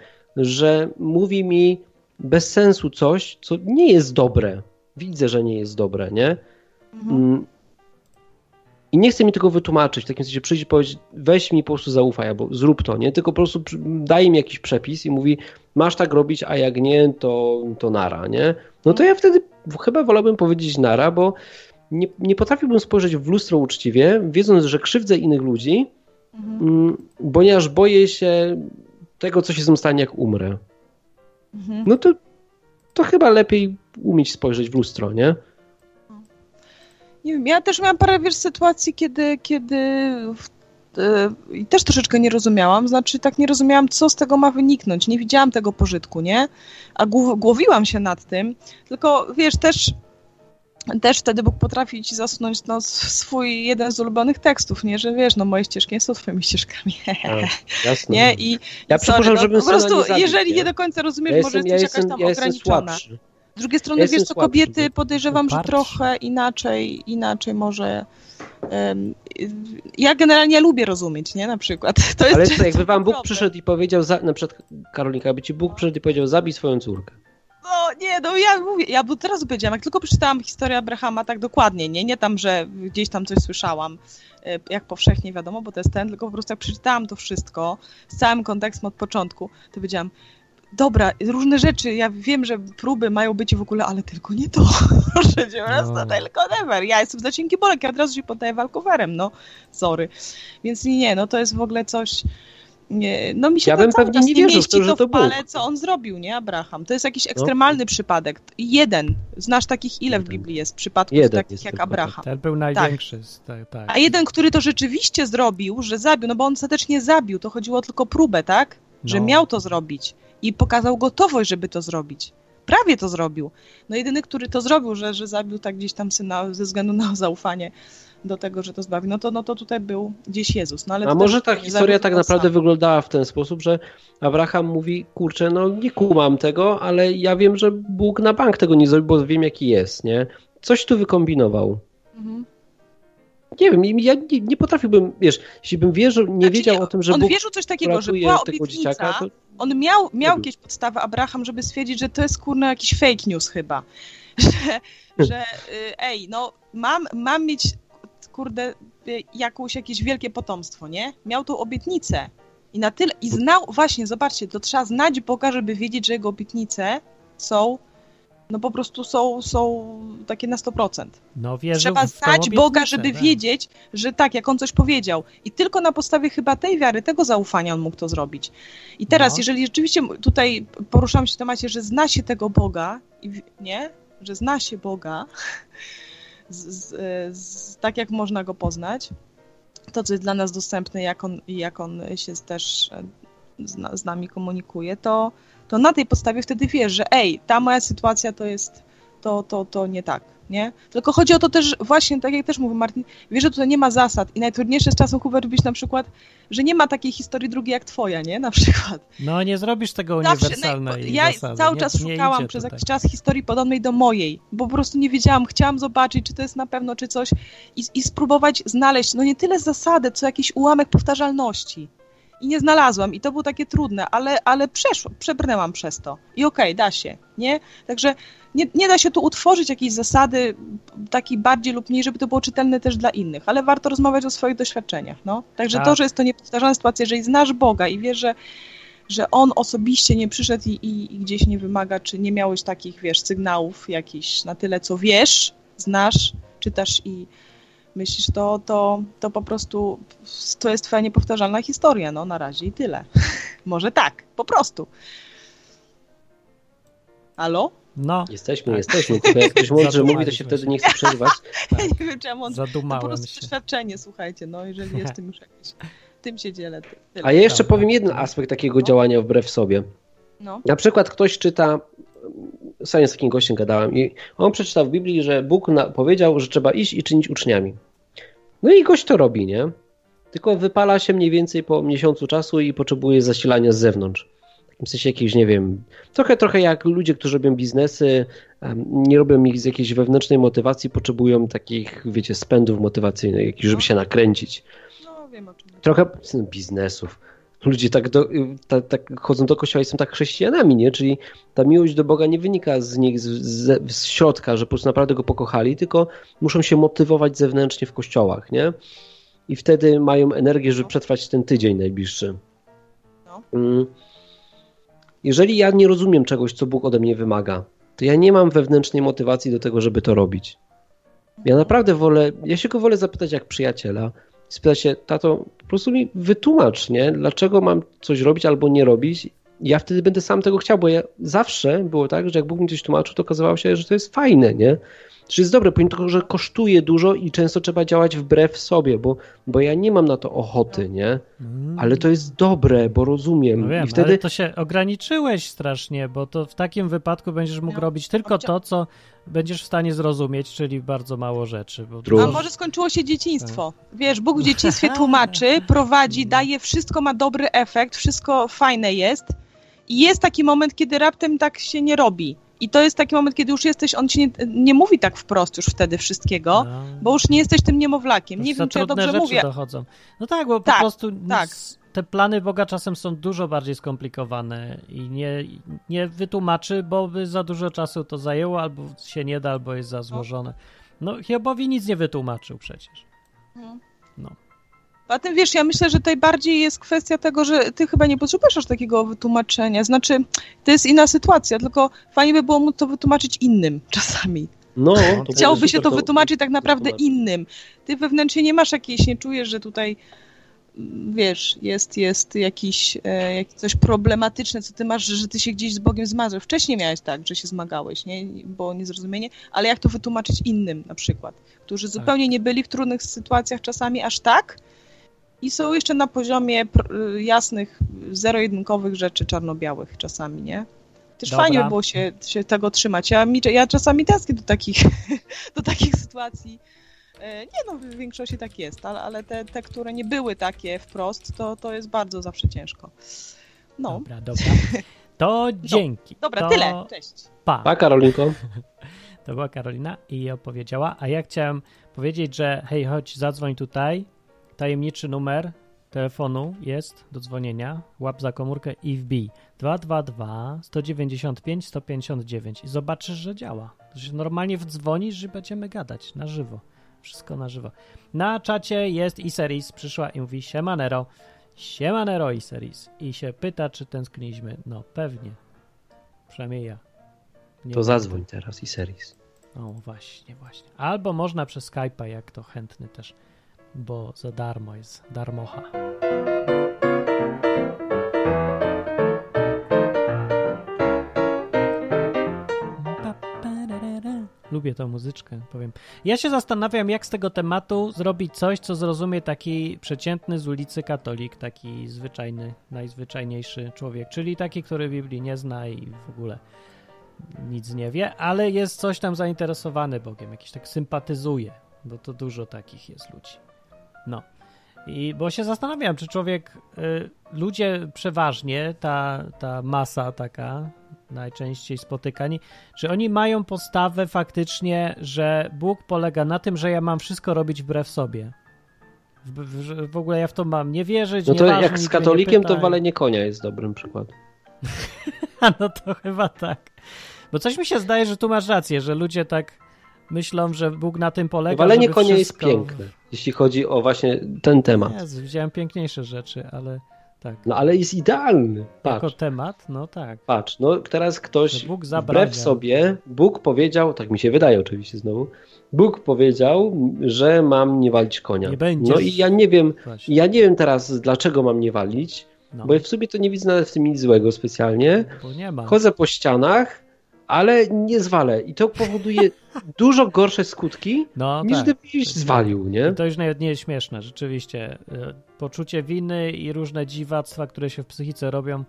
że mówi mi bez sensu coś, co nie jest dobre, widzę, że nie jest dobre, nie? Mhm. Mm. I nie chce mi tego wytłumaczyć, w takim sensie przyjść i powiedzieć, weź mi po prostu zaufaj, albo zrób to, nie? Tylko po prostu daje mi jakiś przepis i mówi, masz tak robić, a jak nie, to, to nara, nie? No to ja wtedy chyba wolałbym powiedzieć nara, bo nie, nie potrafiłbym spojrzeć w lustro uczciwie, wiedząc, że krzywdzę innych ludzi, Mhm. mm, ponieważ boję się tego, co się ze mną stanie, jak umrę. Mhm. No to, to chyba lepiej umieć spojrzeć w lustro, nie? Nie wiem, ja też miałam parę wiesz, sytuacji, kiedy, kiedy e, i też troszeczkę nie rozumiałam, znaczy tak nie rozumiałam, co z tego ma wyniknąć, nie widziałam tego pożytku, nie? A głow, głowiłam się nad tym, tylko wiesz, też też wtedy Bóg potrafi ci zasunąć no, swój jeden z ulubionych tekstów, nie? Że wiesz, no moje ścieżki nie są twoimi ścieżkami, A, jasne. nie? I ja sorry, no, żebym po prostu, zabił, jeżeli nie? nie do końca rozumiesz, ja może jestem, ja jesteś jestem, jakaś tam ja ograniczona. słabszy. Z drugiej strony, Ja wiesz co, słabszy, kobiety bo- podejrzewam, że trochę inaczej, inaczej może... em, ja generalnie lubię rozumieć, nie? Na przykład. To jest Ale co, jakby wam Bóg przyszedł i powiedział, za, na przykład Karolinka, jakby ci Bóg przyszedł i powiedział, zabij swoją córkę. No nie, no ja mówię, ja teraz powiedziałam, jak tylko przeczytałam historię Abrahama tak dokładnie, nie? Nie tam, że gdzieś tam coś słyszałam, e, jak powszechnie wiadomo, bo to jest ten, tylko po prostu jak przeczytałam to wszystko z całym kontekstem od początku, to powiedziałam, dobra, różne rzeczy, ja wiem, że próby mają być w ogóle, ale tylko nie to. Proszę cię, No. na tylko never. Ja jestem za cienki bolek, ja od razu się poddaję walkowerem, no sorry. Więc nie, no to jest w ogóle coś... nie, no mi się Ja to bym pewnie nie wierzył w mieści to, że to w pale, Bóg. co on zrobił, nie, Abraham. To jest jakiś No. ekstremalny przypadek. Jeden. Znasz takich ile w Jeden. Biblii jest przypadków Jeden takich jest jak tylko, Abraham. Ten był największy. z- Tak, tak. A jeden, który to rzeczywiście zrobił, że zabił, no bo on ostatecznie zabił, to chodziło tylko o próbę, tak? Że No. miał to zrobić i pokazał gotowość, żeby to zrobić. Prawie to zrobił. No jedyny, który to zrobił, że, że zabił tak gdzieś tam syna ze względu na zaufanie do tego, że to zbawi, no to, no to tutaj był gdzieś Jezus. No, ale A może ta historia tak naprawdę sam. wyglądała w ten sposób, że Abraham mówi, kurczę, no nie kumam tego, ale ja wiem, że Bóg na bank tego nie zrobi, bo wiem jaki jest, nie? Coś tu wykombinował. Mhm. Nie wiem, ja nie, nie potrafiłbym, wiesz, jeśli bym wierzył, nie Znaczy, wiedział o tym, że on Bóg wierzył coś takiego, że była obietnica, dzieciaka, to on miał, miał jakieś podstawy, Abraham, żeby stwierdzić, że to jest kurna jakiś fake news chyba. Że, że y, ej, no mam, mam mieć kurde y, jakąś, jakieś wielkie potomstwo, nie? Miał tą obietnicę. I na tyle, i znał, właśnie, zobaczcie, to trzeba znać Boga, żeby wiedzieć, że jego obietnice są, no po prostu są, są takie na 100%. No wierzył Trzeba znać Boga, żeby tak. wiedzieć, że tak, jak on coś powiedział. I tylko na podstawie chyba tej wiary, tego zaufania on mógł to zrobić. I teraz, No. jeżeli rzeczywiście tutaj poruszam się w temacie, że zna się tego Boga, nie? Że zna się Boga, z, z, tak jak można go poznać, to, co jest dla nas dostępne, jak on, jak on się też e, z, z nami komunikuje, to, to na tej podstawie wtedy wiesz, że ej, ta moja sytuacja to jest, to, to, to nie tak, nie? Tylko chodzi o to też, właśnie tak jak też mówił Martin, wiesz, że tutaj nie ma zasad i najtrudniejsze z czasem, Hubert, być na przykład, że nie ma takiej historii drugiej jak twoja, nie? Na przykład. No nie zrobisz tego Zawsze, uniwersalnej no, ja zasady. cały nie, czas nie szukałam idzie przez tutaj. jakiś czas historii podobnej do mojej, bo po prostu nie wiedziałam, chciałam zobaczyć, czy to jest na pewno, czy coś i, i spróbować znaleźć, no nie tyle zasadę, co jakiś ułamek powtarzalności. I nie znalazłam i to było takie trudne, ale, ale przeszło, przebrnęłam przez to. I okej, da się, nie? Także nie, nie da się tu utworzyć jakiejś zasady takiej bardziej lub mniej, żeby to było czytelne też dla innych, ale warto rozmawiać o swoich doświadczeniach, no. Także Tak. to, że jest to niepowtarzalna sytuacja, jeżeli znasz Boga i wiesz, że że on osobiście nie przyszedł i, i, i gdzieś nie wymaga, czy nie miałeś takich, wiesz, sygnałów jakichś na tyle, co wiesz, znasz, czytasz i myślisz, to, to, to po prostu to jest twoja niepowtarzalna historia, no na razie i tyle. Może tak, po prostu. Halo? No, jesteśmy, jesteśmy. Tylko jak ktoś mądrze mówi, to się wtedy nie chce przerywać. Ja nie wiem, czemu on... To po zadumałem prostu się. doświadczenie, słuchajcie, no jeżeli jest tym już jakieś... Tym się dzielę. ty- Tyle. A ja jeszcze powiem jeden aspekt takiego działania wbrew sobie. No. Na przykład ktoś czyta, sam z takim gościem gadałem i on przeczytał w Biblii, że Bóg na, powiedział, że trzeba iść i czynić uczniami. No i gość to robi, nie? Tylko wypala się mniej więcej po miesiącu czasu i potrzebuje zasilania z zewnątrz. W takim sensie jakiejś, nie wiem, trochę, trochę jak ludzie, którzy robią biznesy, nie robią ich z jakiejś wewnętrznej motywacji, potrzebują takich, wiecie, spędów motywacyjnych, żeby się nakręcić No wiem o czym. trochę biznesów. Ludzie tak, do, ta, tak chodzą do kościoła i są tak chrześcijanami, nie? Czyli ta miłość do Boga nie wynika z nich z, z, z środka, że po prostu naprawdę go pokochali, tylko muszą się motywować zewnętrznie w kościołach, nie? I wtedy mają energię, żeby przetrwać ten tydzień najbliższy. No. Mm. Jeżeli ja nie rozumiem czegoś, co Bóg ode mnie wymaga, to ja nie mam wewnętrznej motywacji do tego, żeby to robić. Ja naprawdę wolę, ja się go wolę zapytać jak przyjaciela, spytać się, tato, po prostu mi wytłumacz, nie? Dlaczego mam coś robić albo nie robić? Ja wtedy będę sam tego chciał, bo ja zawsze było tak, że jak Bóg mi coś tłumaczył, to okazywało się, że to jest fajne, nie? Że jest dobre, pomimo tego, że kosztuje dużo i często trzeba działać wbrew sobie, bo, bo ja nie mam na to ochoty, nie? Mm. Ale to jest dobre, bo rozumiem. No wiem, I wtedy ale to się ograniczyłeś strasznie, bo to w takim wypadku będziesz mógł No. robić tylko to, co będziesz w stanie zrozumieć, czyli bardzo mało rzeczy. Bo A może skończyło się dzieciństwo. Wiesz, Bóg w dzieciństwie tłumaczy, prowadzi, daje, wszystko ma dobry efekt, wszystko fajne jest. I jest taki moment, kiedy raptem tak się nie robi. I to jest taki moment, kiedy już jesteś, on ci nie, nie mówi tak wprost już wtedy wszystkiego, No. bo już nie jesteś tym niemowlakiem. Nie wiem, czy ja dobrze mówię. dochodzą. No tak, bo po Tak, prostu tak. s- te plany Boga czasem są dużo bardziej skomplikowane i nie, nie wytłumaczy, bo by za dużo czasu to zajęło, albo się nie da, albo jest za złożone. No Hiobowi nic nie wytłumaczył przecież. No. A tym wiesz, ja myślę, że tutaj bardziej jest kwestia tego, że ty chyba nie potrzebujesz aż takiego wytłumaczenia. Znaczy, to jest inna sytuacja, tylko fajnie by było móc to wytłumaczyć innym czasami. no, to Chciałoby się to wytłumaczyć tak naprawdę wytłumaczyć. innym. Ty wewnętrznie nie masz jakiejś, nie czujesz, że tutaj wiesz, jest, jest jakiś, e, coś problematyczne, co ty masz, że ty się gdzieś z Bogiem zmagasz. Wcześniej miałeś tak, że się zmagałeś, nie? Było niezrozumienie, ale jak to wytłumaczyć innym na przykład, którzy zupełnie nie byli w trudnych sytuacjach czasami aż tak i są jeszcze na poziomie pr- jasnych, zero-jedynkowych rzeczy czarno-białych czasami, nie? Też Dobra. fajnie by było się, się tego trzymać. Ja, mi, ja czasami tęsknię do takich, do takich sytuacji. E, Nie no, w większości tak jest, ale, ale te, te, które nie były takie wprost, to, to jest bardzo zawsze ciężko. No, Dobra, dobra. To dzięki. dobra, to tyle. Cześć. Pa. Pa, Karolinko. To była Karolina i opowiedziała. A ja chciałem powiedzieć, że hej, chodź, zadzwoń tutaj. Tajemniczy numer telefonu jest do dzwonienia. Łap za komórkę i wbij 222 195 159 i zobaczysz, że działa. Że normalnie wdzwonisz i będziemy gadać na żywo. Wszystko na żywo. Na czacie jest Iseris, przyszła i mówi siemanero. Siemanero Iseris. I się pyta, czy tęskniliśmy. No pewnie. Przynajmniej ja. Nie To zadzwoń teraz i seris. O, właśnie, właśnie. Albo można przez Skype'a, jak to chętny też, bo za darmo jest, darmocha. Lubię tą muzyczkę, powiem. Ja się zastanawiam, jak z tego tematu zrobić coś, co zrozumie taki przeciętny z ulicy katolik, taki zwyczajny, najzwyczajniejszy człowiek, czyli taki, który Biblii nie zna i w ogóle nic nie wie, ale jest coś tam zainteresowany Bogiem, jakiś tak sympatyzuje, bo to dużo takich jest ludzi. No. I bo się zastanawiam, czy człowiek, y, ludzie przeważnie, ta, ta masa taka najczęściej spotykani, czy oni mają postawę faktycznie, że Bóg polega na tym, że ja mam wszystko robić wbrew sobie. W, w, w ogóle ja w to mam nie wierzyć, No to jak z katolikiem, to walenie konia jest dobrym przykładem. No to chyba tak. Bo coś mi się zdaje, że tu masz rację, że ludzie tak myślą, że Bóg na tym polega. Walenie konia jest wszystko... piękne, jeśli chodzi o właśnie ten temat. Jezu, widziałem piękniejsze rzeczy, ale tak. No ale jest idealny. Jako Patrz, temat, no tak. patrz. No teraz ktoś Bóg zabrania. wbrew sobie, Bóg powiedział, tak mi się wydaje oczywiście znowu, Bóg powiedział, że mam nie walić konia. Nie będziesz. No i ja nie wiem, Właśnie. ja nie wiem teraz, dlaczego mam nie walić, No, bo w sumie to nie widzę nawet w tym nic złego specjalnie. bo nie ma. Chodzę po ścianach, ale nie zwalę i to powoduje dużo gorsze skutki, No niż tak. gdybyś zwalił, nie? I to już nawet nie jest śmieszne, rzeczywiście. E, Poczucie winy i różne dziwactwa, które się w psychice robią,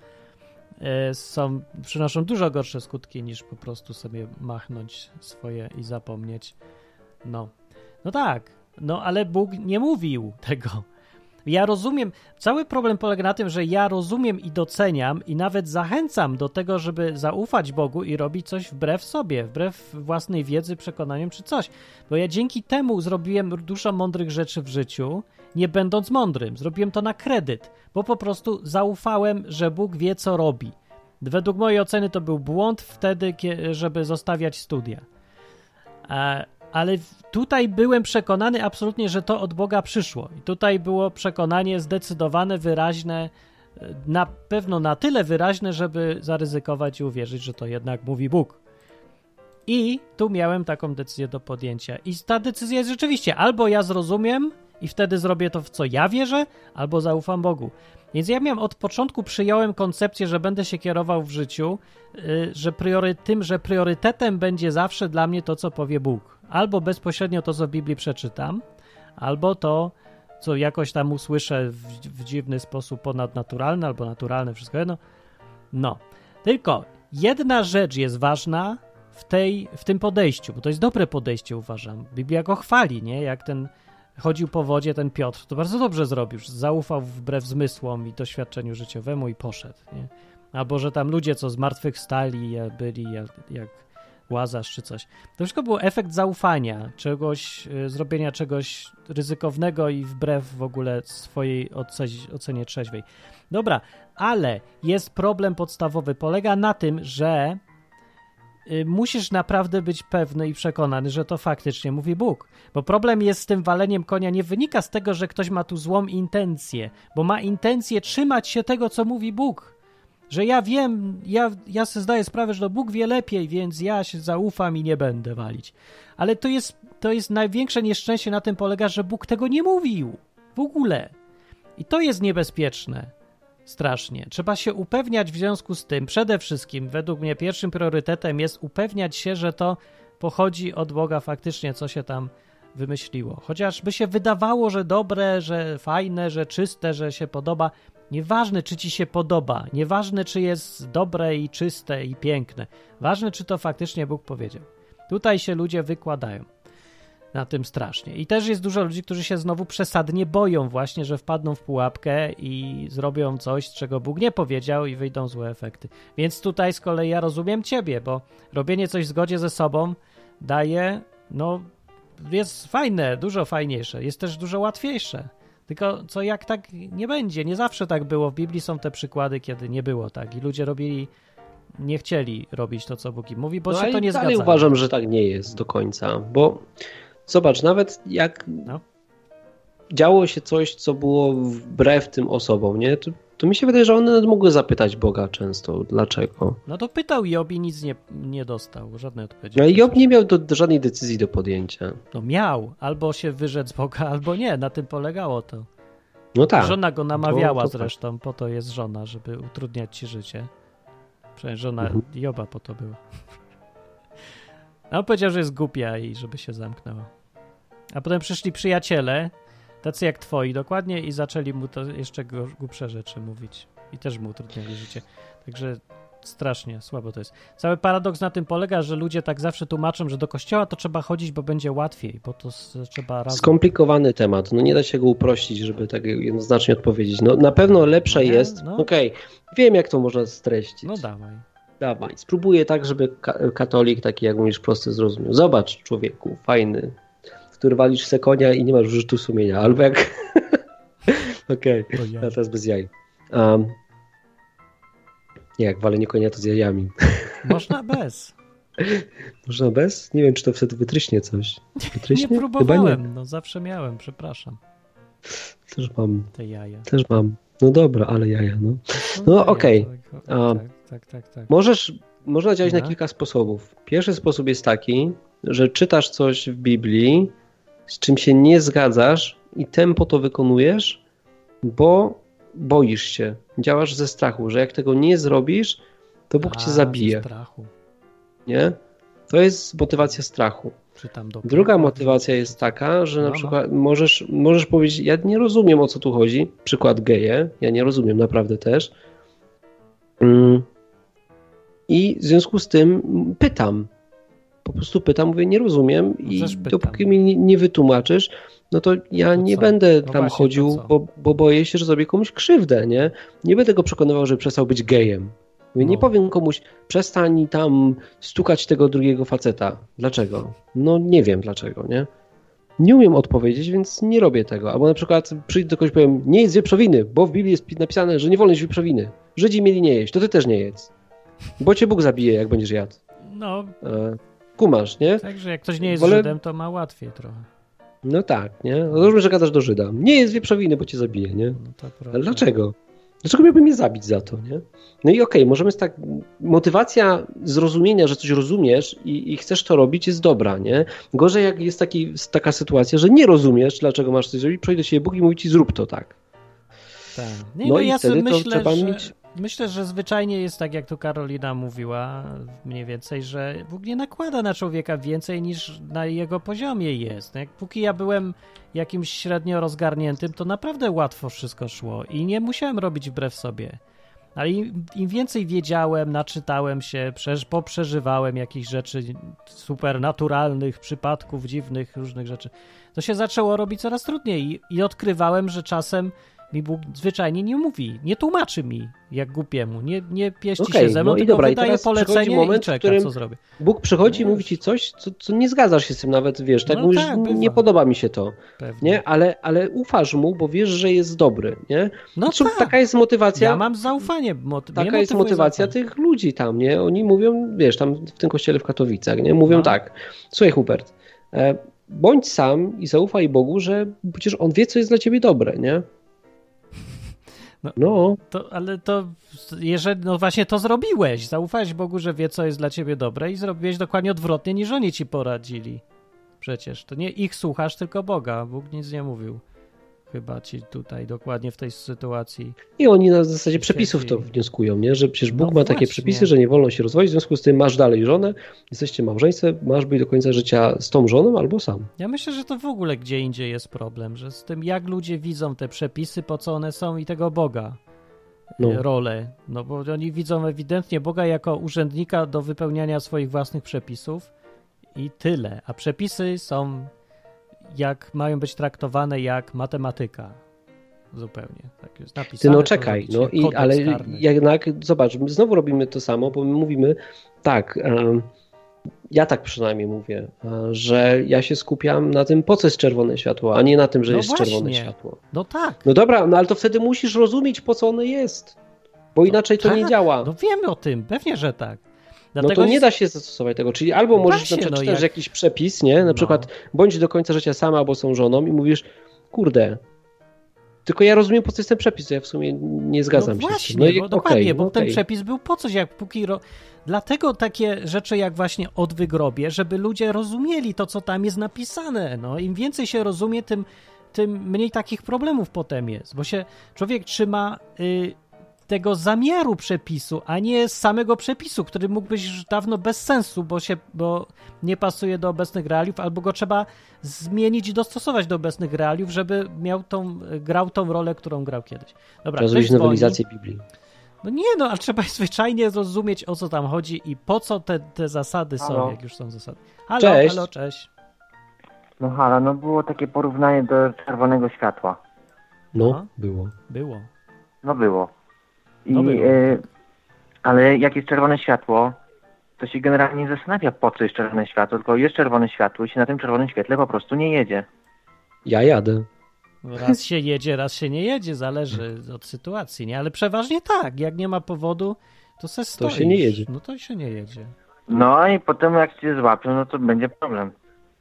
e, są, przynoszą dużo gorsze skutki niż po prostu sobie machnąć swoje i zapomnieć. No. No tak. No ale Bóg nie mówił tego. Ja rozumiem, cały problem polega na tym, że ja rozumiem i doceniam i nawet zachęcam do tego, żeby zaufać Bogu i robić coś wbrew sobie, wbrew własnej wiedzy, przekonaniom czy coś. Bo ja dzięki temu zrobiłem dużo mądrych rzeczy w życiu, nie będąc mądrym. Zrobiłem to na kredyt, bo po prostu zaufałem, że Bóg wie, co robi. Według mojej oceny to był błąd wtedy, żeby zostawiać studia. E, ale tutaj byłem przekonany absolutnie, że to od Boga przyszło. I tutaj było przekonanie zdecydowane, wyraźne, e, na pewno na tyle wyraźne, żeby zaryzykować i uwierzyć, że to jednak mówi Bóg. I tu miałem taką decyzję do podjęcia. I ta decyzja jest rzeczywiście albo ja zrozumiem i wtedy zrobię to, w co ja wierzę, albo zaufam Bogu. Więc ja miałem od początku przyjąłem koncepcję, że będę się kierował w życiu, y, że priory, tym, że priorytetem będzie zawsze dla mnie to, co powie Bóg. Albo bezpośrednio to, co w Biblii przeczytam, albo to, co jakoś tam usłyszę w, w dziwny sposób ponadnaturalny albo naturalny, wszystko jedno. No. Tylko jedna rzecz jest ważna w, tej, w tym podejściu, bo to jest dobre podejście, uważam. Biblia go chwali, nie? Jak ten chodził po wodzie, ten Piotr, to bardzo dobrze zrobił. Zaufał wbrew zmysłom i doświadczeniu życiowemu i poszedł, nie? Albo, że tam ludzie, co zmartwychwstali, e, byli jak, jak Łazarz czy coś. To wszystko był efekt zaufania, czegoś, y, zrobienia czegoś ryzykownego i wbrew w ogóle swojej oce- ocenie trzeźwej. Dobra, ale jest problem podstawowy. Polega na tym, że y, musisz naprawdę być pewny i przekonany, że to faktycznie mówi Bóg. Bo problem jest z tym waleniem konia nie wynika z tego, że ktoś ma tu złą intencję, bo ma intencję trzymać się tego, co mówi Bóg. Że ja wiem, ja, ja sobie zdaję sprawę, że to Bóg wie lepiej, więc ja się zaufam i nie będę walić. Ale to jest, to jest największe nieszczęście na tym polega, że Bóg tego nie mówił. W ogóle. I to jest niebezpieczne. Strasznie. Trzeba się upewniać w związku z tym, przede wszystkim, według mnie pierwszym priorytetem jest upewniać się, że to pochodzi od Boga faktycznie, co się tam wymyśliło. Chociażby się wydawało, że dobre, że fajne, że czyste, że się podoba. Nieważne, czy ci się podoba, nieważne, czy jest dobre i czyste i piękne. Ważne, czy to faktycznie Bóg powiedział. Tutaj się ludzie wykładają na tym strasznie. I też jest dużo ludzi, którzy się znowu przesadnie boją właśnie, że wpadną w pułapkę i zrobią coś, czego Bóg nie powiedział i wyjdą złe efekty. Więc tutaj z kolei ja rozumiem ciebie, bo robienie coś w zgodzie ze sobą daje, no, jest fajne, dużo fajniejsze, jest też dużo łatwiejsze. Tylko co jak tak nie będzie? Nie zawsze tak było. W Biblii są te przykłady, kiedy nie było tak i ludzie robili, nie chcieli robić to, co Bóg im mówi, bo no, się to nie zgadza. uważam, że tak nie jest do końca, bo zobacz, nawet jak No. Działo się coś, co było wbrew tym osobom, nie? To, to mi się wydaje, że one mogły zapytać Boga często, dlaczego. No to pytał Job i nic nie, nie dostał, żadnej odpowiedzi. No i Job nie miał do, do żadnej decyzji do podjęcia. No miał, albo się wyrzec Boga, albo nie, na tym polegało to. No tak. Żona go namawiała To- to tak. zresztą, po to jest żona, żeby utrudniać ci życie. Przecież żona Mhm. Joba po to była. A on powiedział, że jest głupia i żeby się zamknęła. A potem przyszli przyjaciele, tacy jak twoi dokładnie i zaczęli mu to jeszcze głupsze rzeczy mówić. I też mu utrudniali życie. Także strasznie słabo to jest. Cały paradoks na tym polega, że ludzie tak zawsze tłumaczą, że do kościoła to trzeba chodzić, bo będzie łatwiej, bo to trzeba razem. Skomplikowany temat, no nie da się go uprościć, żeby tak jednoznacznie odpowiedzieć. No na pewno lepsze No jest, no. okej, wiem jak to można streścić. No dawaj. Dawaj, spróbuję tak, żeby ka- katolik taki, jak mówisz, prosty zrozumiał. Zobacz, człowieku, fajny, który walisz se konia i nie masz wyrzutu sumienia. Albo jak... Okej, O ja. okay. teraz bez jaj. Um, nie, jak walenie konia, to z jajami. Można bez. Można bez? Nie wiem, czy to wtedy wytryśnie coś. Wytryśnie? Nie próbowałem, nie. no zawsze miałem, przepraszam, Też mam, te jaja. też mam. No dobra, ale jaja, no. No, jaja, okej. Tak, A, tak, tak, tak, tak. Możesz, można działać na No. kilka sposobów. Pierwszy sposób jest taki, że czytasz coś w Biblii, z czym się nie zgadzasz i tempo to wykonujesz, bo boisz się. Działasz ze strachu, że jak tego nie zrobisz, to Bóg A, cię zabije. strachu. Nie? To jest motywacja strachu. Druga motywacja jest taka, że No, na no. przykład możesz, możesz powiedzieć, ja nie rozumiem o co tu chodzi, przykład geje, ja nie rozumiem naprawdę też. Mm. I w związku z tym pytam. Po prostu pytam, mówię, nie rozumiem i Też pytam. dopóki mi nie- nie wytłumaczysz, no to ja To nie co? będę No tam właśnie, chodził, bo, bo boję się, że zrobię komuś krzywdę, nie? Nie będę go przekonywał, że przestał być gejem. Mówię, Nie No. powiem komuś, przestań tam stukać tego drugiego faceta. Dlaczego? No nie wiem dlaczego, nie? Nie umiem odpowiedzieć, więc nie robię tego. Albo na przykład przyjdę do kogoś i powiem, nie jedz wieprzowiny, bo w Biblii jest napisane, że nie wolno jeść wieprzowiny. Żydzi mieli nie jeść, to ty też nie jedz. Bo cię Bóg zabije, jak będziesz jadł. No, E, kumasz, nie? także jak ktoś nie jest Wolę- Żydem, to ma łatwiej trochę. No tak, nie? Dobrze, że gadasz do Żyda. Nie jedz wieprzowiny, bo cię zabije, nie? No Ale dlaczego? Dlaczego miałbym mnie zabić za to, nie? No i okej, możemy z tak. Motywacja zrozumienia, że coś rozumiesz i, i chcesz to robić, jest dobra, nie? Gorzej, jak jest taki, taka sytuacja, że nie rozumiesz, dlaczego masz coś zrobić, przyjdzie do ciebie Bóg i mówi ci, zrób to tak. Tak. Nie, No no, i ja wtedy to trzeba że, mieć- myślę, że zwyczajnie jest tak, jak tu Karolina mówiła, mniej więcej, że Bóg nie nakłada na człowieka więcej niż na jego poziomie jest. Jak póki ja byłem jakimś średnio rozgarniętym, to naprawdę łatwo wszystko szło i nie musiałem robić wbrew sobie. Ale im, im więcej wiedziałem, naczytałem się, przeż, poprzeżywałem jakichś rzeczy supernaturalnych, przypadków dziwnych, różnych rzeczy, to się zaczęło robić coraz trudniej i, i odkrywałem, że czasem mi Bóg zwyczajnie nie mówi, nie tłumaczy mi jak głupiemu, nie, nie pieści Okej, się ze mną, no i tylko dobra, wydaje polecenie moment, i czeka, którym- co zrobię. Bóg przychodzi i mówi ci coś, co, co nie zgadzasz się z tym nawet, wiesz, tak No mówisz, tak, bywa. nie podoba mi się to, Pewnie. nie? Ale, ale ufasz mu, bo wiesz, że jest dobry, nie? No Znaczy, tak, Taka jest motywacja. ja mam zaufanie. Moty- Taka jest motywacja zaufanie. tych ludzi tam, nie? Oni mówią, wiesz, tam w tym kościele w Katowicach, nie? Mówią No. tak, słuchaj Hubert, e, bądź sam i zaufaj Bogu, że przecież On wie, co jest dla ciebie dobre, nie? No. No, To, ale to, jeżeli, no właśnie to zrobiłeś. Zaufałeś Bogu, że wie, co jest dla ciebie dobre i zrobiłeś dokładnie odwrotnie, niż oni ci poradzili. Przecież to nie ich słuchasz, tylko Boga. Bóg nic nie mówił. Chyba ci tutaj dokładnie w tej sytuacji. I oni na zasadzie przepisów to wnioskują, nie? że przecież Bóg No ma takie właśnie. przepisy, że nie wolno się rozwodzić, w związku z tym masz dalej żonę, jesteście małżeństwem, masz być do końca życia z tą żoną albo sam. Ja myślę, że to w ogóle gdzie indziej jest problem, że z tym jak ludzie widzą te przepisy, po co one są i tego Boga No. no. rolę. No bo oni widzą ewidentnie Boga jako urzędnika do wypełniania swoich własnych przepisów i tyle. A przepisy są jak mają być traktowane jak matematyka. Zupełnie. Tak jest napisane. Ty no czekaj, no i ale karny. jednak zobacz, my znowu robimy to samo, bo my mówimy tak, em, ja tak przynajmniej mówię, e, że ja się skupiam na tym, po co jest czerwone światło, a nie na tym, że No jest właśnie. czerwone światło. No tak. No dobra, no ale to wtedy musisz rozumieć, po co ono jest, bo inaczej to nie tak, działa. No wiemy o tym, pewnie, że tak. No Dlatego to nie da się zastosować tego, czyli albo No możesz się, na przykład no jak- jakiś przepis, nie, na No. przykład bądź do końca życia sama albo są żoną i mówisz, kurde, tylko ja rozumiem, po co jest ten przepis, ja w sumie nie zgadzam no się właśnie, z tym. No i bo dokładnie, bo no ten przepis był po coś, jak póki... Ro... Dlatego takie rzeczy jak właśnie od wygrobie, żeby ludzie rozumieli to, co tam jest napisane. No, Im więcej się rozumie, tym, tym mniej takich problemów potem jest, bo się człowiek trzyma y, tego zamiaru przepisu, a nie samego przepisu, który mógł być już dawno bez sensu, bo, się, bo nie pasuje do obecnych realiów, albo go trzeba zmienić i dostosować do obecnych realiów, żeby miał tą, grał tą rolę, którą grał kiedyś. Dobra, Trzeba zrobić nowelizację Biblii. No nie, no, ale trzeba zwyczajnie zrozumieć, o co tam chodzi i po co te, te zasady są, Halo? jak już są zasady. Halo, Cześć. halo, cześć. No halo, no było takie porównanie do czerwonego światła. No, Aha. było. Było. No było. I, No e, ale jak jest czerwone światło, to się generalnie nie zastanawia po co jest czerwone światło, tylko jest czerwone światło i się na tym czerwonym świetle po prostu nie jedzie. Ja jadę. No Raz się jedzie, raz się nie jedzie, zależy od sytuacji, nie? Ale przeważnie tak, jak nie ma powodu, to se stoisz. się nie jedzie. No to się nie jedzie. No i potem jak cię złapią, no to będzie problem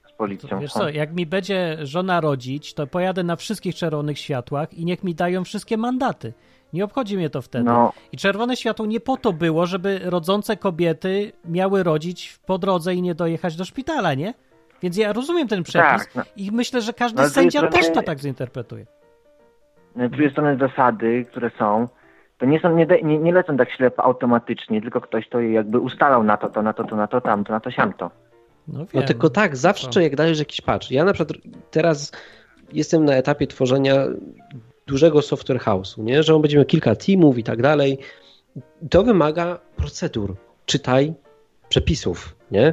z To, policją. wiesz co, jak mi będzie żona rodzić, to pojadę na wszystkich czerwonych światłach i niech mi dają wszystkie mandaty. Nie obchodzi mnie to wtedy. No, I czerwone światło nie po to było, żeby rodzące kobiety miały rodzić po drodze i nie dojechać do szpitala, nie? Więc ja rozumiem ten przepis tak. No, i myślę, że każdy No, to sędzia też to tak zinterpretuje. no, z drugiej strony zasady, które są, to nie są, nie, nie, nie lecą tak ślepo automatycznie, tylko ktoś to jakby ustalał na to, to, na to, to, na to, tamto, na to, siamto. No, No wiem, tylko tak, zawsze Co? jak dajesz jakiś patch. Ja na przykład teraz jestem na etapie tworzenia dużego software house'u, nie? że on będzie miał kilka teamów i tak dalej. To wymaga procedur. Czytaj przepisów, nie?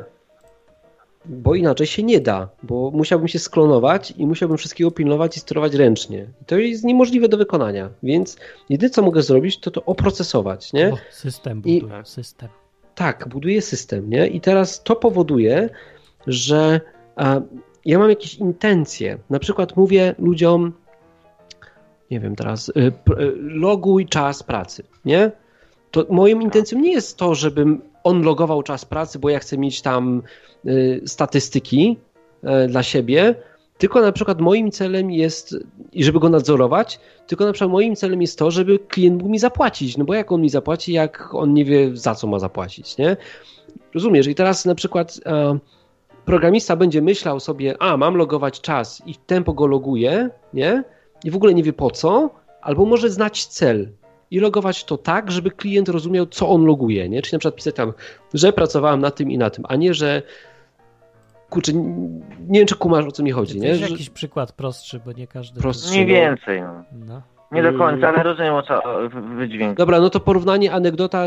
Bo inaczej się nie da, bo musiałbym się sklonować i musiałbym wszystkiego pilnować i sterować ręcznie. I to jest niemożliwe do wykonania, więc jedyne co mogę zrobić, to to oprocesować, nie? O, system I- budują, system. Tak, buduje system, nie? I teraz to powoduje, że a, ja mam jakieś intencje. Na przykład mówię ludziom, nie wiem teraz, y, y, loguj czas pracy, nie? To moją intencją nie jest to, żebym on logował czas pracy, bo ja chcę mieć tam y, statystyki dla siebie, tylko na przykład moim celem jest, i żeby go nadzorować, tylko na przykład moim celem jest to, żeby klient mógł mi zapłacić. No bo jak on mi zapłaci, jak on nie wie za co ma zapłacić, nie? Rozumiesz? I teraz na przykład e, programista będzie myślał sobie, a mam logować czas i tempo go loguje, nie? I w ogóle nie wie po co, albo może znać cel i logować to tak, żeby klient rozumiał, co on loguje, nie? Czyli na przykład pisać tam, że pracowałem na tym i na tym, a nie, że kurczę, nie wiem, czy kumasz, o co mi chodzi, nie? Jest Że, jakiś przykład prostszy, bo nie każdy... Prostszy. Mniej no. więcej, no. No. Nie do końca, ale rozumiem o co wydźwięk. Dobra, no to porównanie anegdota,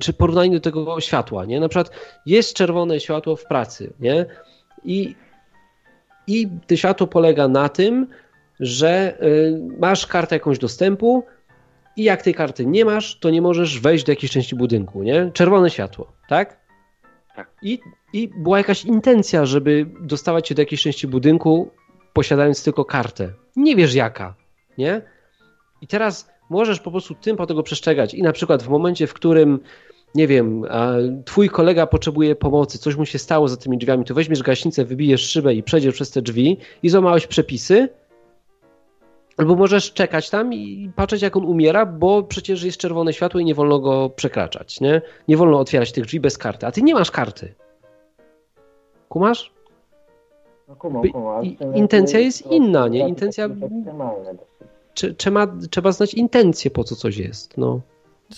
czy porównanie do tego światła, nie? Na przykład jest czerwone światło w pracy, nie? I, i to światło polega na tym, że y, masz kartę jakąś dostępu i jak tej karty nie masz, to nie możesz wejść do jakiejś części budynku, nie? Czerwone światło, tak? Tak. I, I była jakaś intencja, żeby dostawać się do jakiejś części budynku, posiadając tylko kartę. Nie wiesz jaka, nie? I teraz możesz po prostu tym po tego przestrzegać i na przykład w momencie, w którym nie wiem, twój kolega potrzebuje pomocy, coś mu się stało za tymi drzwiami, to weźmiesz gaśnicę, wybijesz szybę i przejdziesz przez te drzwi i złamałeś przepisy, albo możesz czekać tam i patrzeć jak on umiera, bo przecież jest czerwone światło i nie wolno go przekraczać, nie? Nie wolno otwierać tych drzwi bez karty, a ty nie masz karty. Kumasz? No kumam, kumam, intencja jest inna, nie? Intencja- Trzeba, trzeba znać intencję, po co coś jest. No.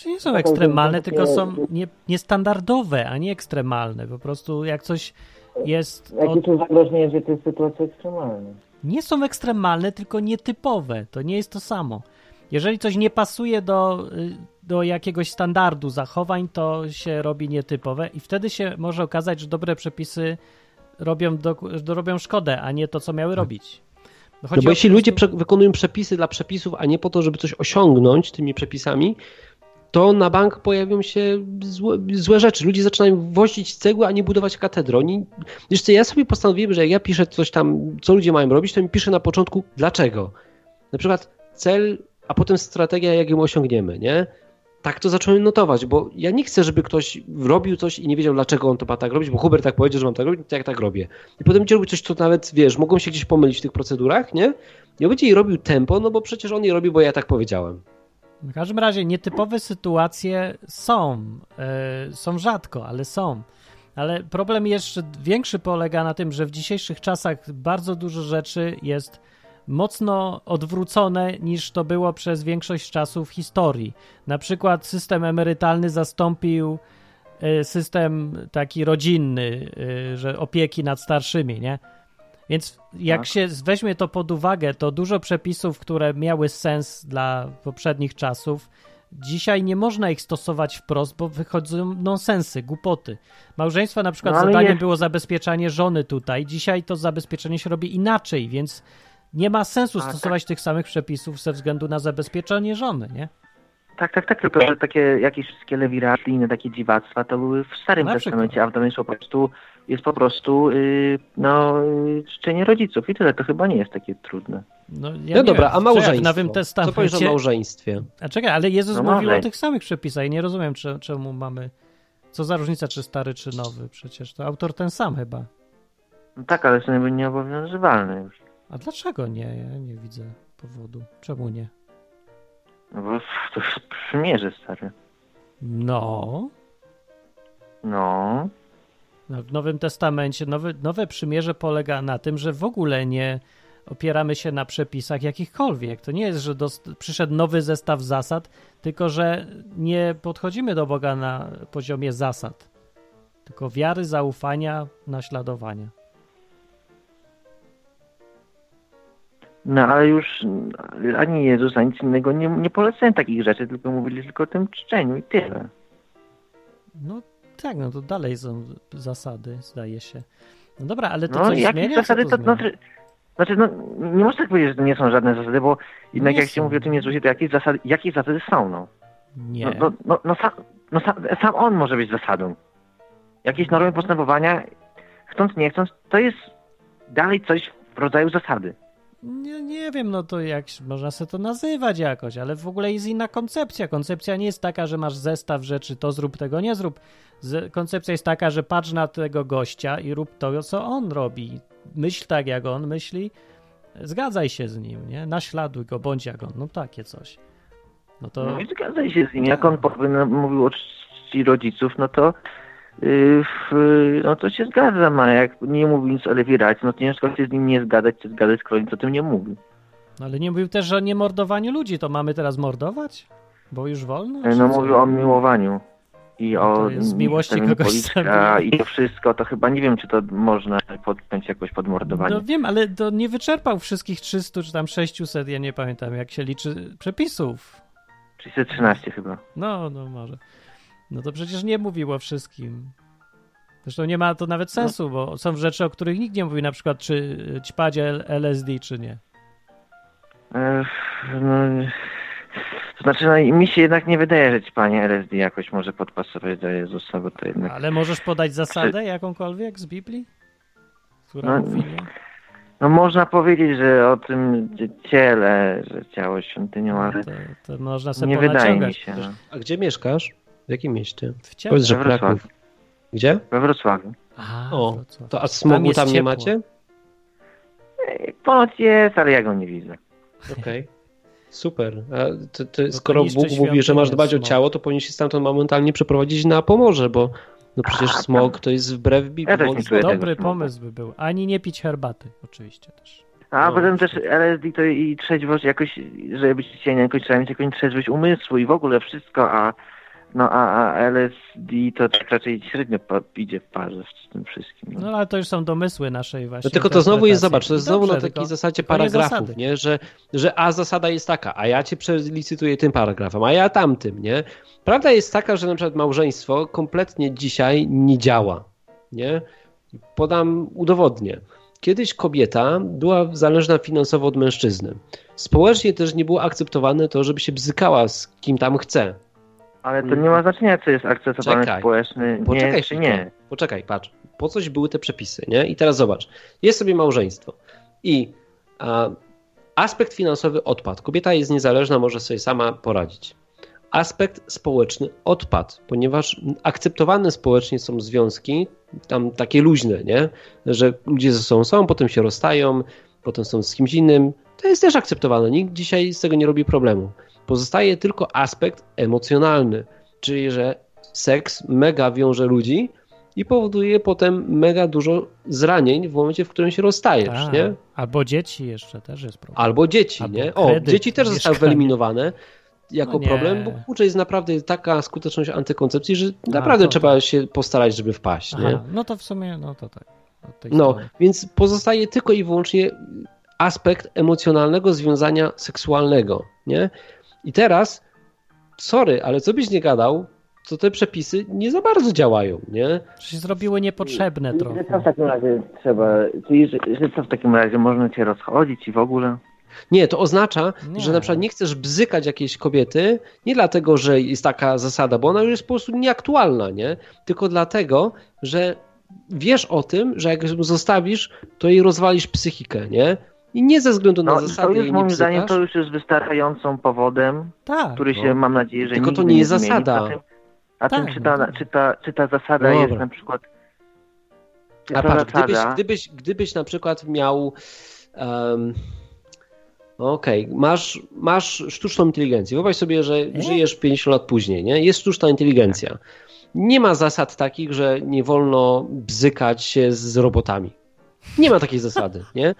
To nie są ekstremalne, tylko są nie, niestandardowe, a nie ekstremalne. Po prostu jak coś jest. Od... Jakie tu zagrożenie, że to jest sytuacja ekstremalna? Nie są ekstremalne, tylko nietypowe. To nie jest to samo. Jeżeli coś nie pasuje do, y, do jakiegoś standardu zachowań, to się robi nietypowe i wtedy się może okazać, że dobre przepisy robią, do, robią szkodę, a nie to, co miały robić. No chodzi bo jeśli po ludzie prostu- prze- wykonują przepisy dla przepisów, a nie po to, żeby coś osiągnąć tymi przepisami, to na bank pojawią się złe, złe rzeczy. Ludzie zaczynają wozić cegły, a nie budować katedry. Oni, wiesz co, ja sobie postanowiłem, że jak ja piszę coś tam, co ludzie mają robić, to mi piszę na początku dlaczego. Na przykład cel, a potem strategia, jak ją osiągniemy, nie? Tak to zacząłem notować, bo ja nie chcę, żeby ktoś robił coś i nie wiedział, dlaczego on to ma tak robić, bo Hubert tak powiedział, że mam tak robić, to jak tak robię. I potem będzie robił coś, co nawet, wiesz, mogą się gdzieś pomylić w tych procedurach, nie? Nie będzie jej robił tempo, no bo przecież on je robi, bo ja tak powiedziałem. W każdym razie nietypowe sytuacje są. e, są rzadko, ale są. Ale problem jeszcze większy polega na tym, że w dzisiejszych czasach bardzo dużo rzeczy jest mocno odwrócone niż to było przez większość czasu w historii. Na przykład system emerytalny zastąpił e, system taki rodzinny, e, że opieki nad starszymi, nie? Więc jak Tak. się weźmie to pod uwagę, to dużo przepisów, które miały sens dla poprzednich czasów, dzisiaj nie można ich stosować wprost, bo wychodzą nonsensy, głupoty. Małżeństwa na przykład No, zadaniem jest- było zabezpieczanie żony tutaj, dzisiaj to zabezpieczenie się robi inaczej, więc nie ma sensu tak. stosować tych samych przepisów ze względu na zabezpieczenie żony, nie? Tak, tak, tak, tylko że takie jakieś wszystkie lewiracje i inne takie dziwactwa to były w Starym Testamencie, a w Nowym po prostu, jest po prostu yy, no, yy, czczenie rodziców i tyle. To chyba nie jest takie trudne. No, ja No dobra, wiem, a małżeństwo? W Nowym Co powiesz o Testamencie... małżeństwie? A czekaj, ale Jezus No mówił o tych samych przepisach i nie rozumiem, cze- czemu mamy... Co za różnica, czy stary, czy nowy? Przecież to autor ten sam chyba. No tak, ale są jakby nieobowiązywalne już. A dlaczego nie? Ja nie widzę powodu. Czemu nie? No bo to jest przymierze stare. No, No, no, w Nowym Testamencie nowe, nowe przymierze polega na tym, że w ogóle nie opieramy się na przepisach jakichkolwiek. To nie jest, że dost- przyszedł nowy zestaw zasad, tylko że nie podchodzimy do Boga na poziomie zasad, tylko wiary, zaufania, naśladowania. no ale już ani Jezus, ani nic innego nie, nie polecają takich rzeczy, tylko mówili tylko o tym czczeniu i tyle. No tak, no to dalej są zasady, zdaje się. No dobra, ale to No coś jakie zmienia? zasady Co to, to znaczy, znaczy no, nie można tak powiedzieć, że to nie są żadne zasady, bo jednak Nie jak się są. mówi o tym Jezusie, to jakieś zasady, jakie zasady są, no? Nie. No, no, no, no, sam, no sam, sam on może być zasadą. Jakieś normy postępowania, chcąc nie chcąc, to jest dalej coś w rodzaju zasady. Nie, nie wiem, no to jak można sobie to nazywać jakoś, ale w ogóle jest inna koncepcja. Koncepcja nie jest taka, że masz zestaw rzeczy, to zrób, tego nie zrób. Koncepcja jest taka, że patrz na tego gościa i rób to, co on robi. Myśl tak, jak on myśli, zgadzaj się z nim, nie? Naśladuj go, bądź jak on. No takie coś. No to... No i zgadzaj się z nim. Jak on powie- mówił o czci rodziców, no to yy, w, no to się zgadzam, a jak nie mówił nic o lewiracji, no to ciężko się z nim nie zgadzać, czy zgadzać, skoro nic o tym nie mówił. No ale nie mówił też o niemordowaniu ludzi, to mamy teraz mordować? Bo już wolno? No czy co? mówił o miłowaniu i No o z miłości kogoś policzka zabija. i to wszystko, to chyba nie wiem, czy to można podpiąć jakoś pod mordowanie. No wiem, ale to nie wyczerpał wszystkich 300 czy tam 600, ja nie pamiętam jak się liczy przepisów. 313 chyba. No, no może. No to przecież nie mówił o wszystkim. Zresztą nie ma to nawet sensu, bo są rzeczy, o których nikt nie mówi, na przykład czy ćpadzie LSD, czy nie. No, to znaczy, no, mi się jednak nie wydaje, że ci panie LSD jakoś może podpasować do Jezusa, bo to jednak... Ale możesz podać zasadę jakąkolwiek z Biblii? Która No, mówi? No można powiedzieć, że o tym ciele, że ciało świątynią, ale To, to można sobie nie wydaje mi się. No. A gdzie mieszkasz? W jakim mieście? W ciele. Powiedz, że We Wrocławiu. Kraków. Gdzie? We Wrocławiu. A, O, Wrocław. To a smogu jest tam, nie macie? Ponoć jest, ale ja go nie widzę. Okej. Super. A to, to, to skoro Bóg mówi, że masz dbać o smog. ciało, to powinien się stamtąd momentalnie przeprowadzić na Pomorze, bo No przecież A, tam- smog to jest wbrew Biblii. Ja też Bo- nie czuję tego Dobry pomysł by był. Ani nie pić herbaty, oczywiście też. A No. potem też LSD to i trzeźwość jakoś, żeby być cieniem, jakoś trzeba mieć jakąś trzeźwość umysłu i w ogóle wszystko, a no a, a LSD to tak raczej średnio idzie w parze z tym wszystkim. No. No ale to już są domysły naszej właśnie. No tylko to znowu jest, zobacz, to jest znowu Dobrze, na takiej tylko- zasadzie paragrafów, nie? Że, że a zasada jest taka, a ja cię przelicytuję tym paragrafem, a ja tamtym, nie? Prawda jest taka, że na przykład małżeństwo kompletnie dzisiaj nie działa, nie? Podam, udowodnię. Kiedyś kobieta była zależna finansowo od mężczyzny. Społecznie też nie było akceptowane to, żeby się bzykała z kim tam chce. Ale to nie ma znaczenia, co jest akceptowany Czekaj. społeczny, Poczekaj nie czy chwilkę. nie. Poczekaj, patrz. Po coś były te przepisy, nie? I teraz zobacz. Jest sobie małżeństwo i a, aspekt finansowy odpadł. Kobieta jest niezależna, może sobie sama poradzić. Aspekt społeczny odpadł, ponieważ akceptowane społecznie są związki, tam takie luźne, nie? Że ludzie ze sobą są, potem się rozstają, potem są z kimś innym. To jest też akceptowane. Nikt dzisiaj z tego nie robi problemu. Pozostaje tylko aspekt emocjonalny, czyli że seks mega wiąże ludzi i powoduje potem mega dużo zranień w momencie, w którym się rozstajesz, Tak. nie? Albo dzieci jeszcze też jest problem. Albo dzieci, Albo nie? O, dzieci też zostały wyeliminowane jako No nie. problem, bo kurczę, jest naprawdę taka skuteczność antykoncepcji, że naprawdę to trzeba tak. się postarać, żeby wpaść, nie? Aha, no to w sumie, no to tak. No, strony. więc pozostaje tylko i wyłącznie aspekt emocjonalnego związania seksualnego, nie? I teraz, sorry, ale co byś nie gadał, to te przepisy nie za bardzo działają, nie? Że się zrobiły niepotrzebne Że co trochę. w takim razie trzeba, czyli że, że co w takim razie można się rozchodzić i w ogóle? Nie, to oznacza, Nie. że na przykład nie chcesz bzykać jakiejś kobiety, nie dlatego, że jest taka zasada, bo ona już jest po prostu nieaktualna, nie? Tylko dlatego, że wiesz o tym, że jak ją zostawisz, to jej rozwalisz psychikę, nie? I nie ze względu na No zasady to nie moim zdaniem to już jest wystarczającym powodem, Tak. który No. się mam nadzieję, że Tylko to nie jest zmieni. zasada. A Tak, tym czy, no ta, czy, ta, czy ta zasada Dobra. jest na przykład czy A ta patrz, gdybyś, zasada, gdybyś, gdybyś na przykład miał. Um, Okej, masz, masz sztuczną inteligencję. Wyobraź sobie, że żyjesz 50 lat później, nie? Jest sztuczna inteligencja. Nie ma zasad takich, że nie wolno bzykać się z robotami. Nie ma takiej zasady, nie?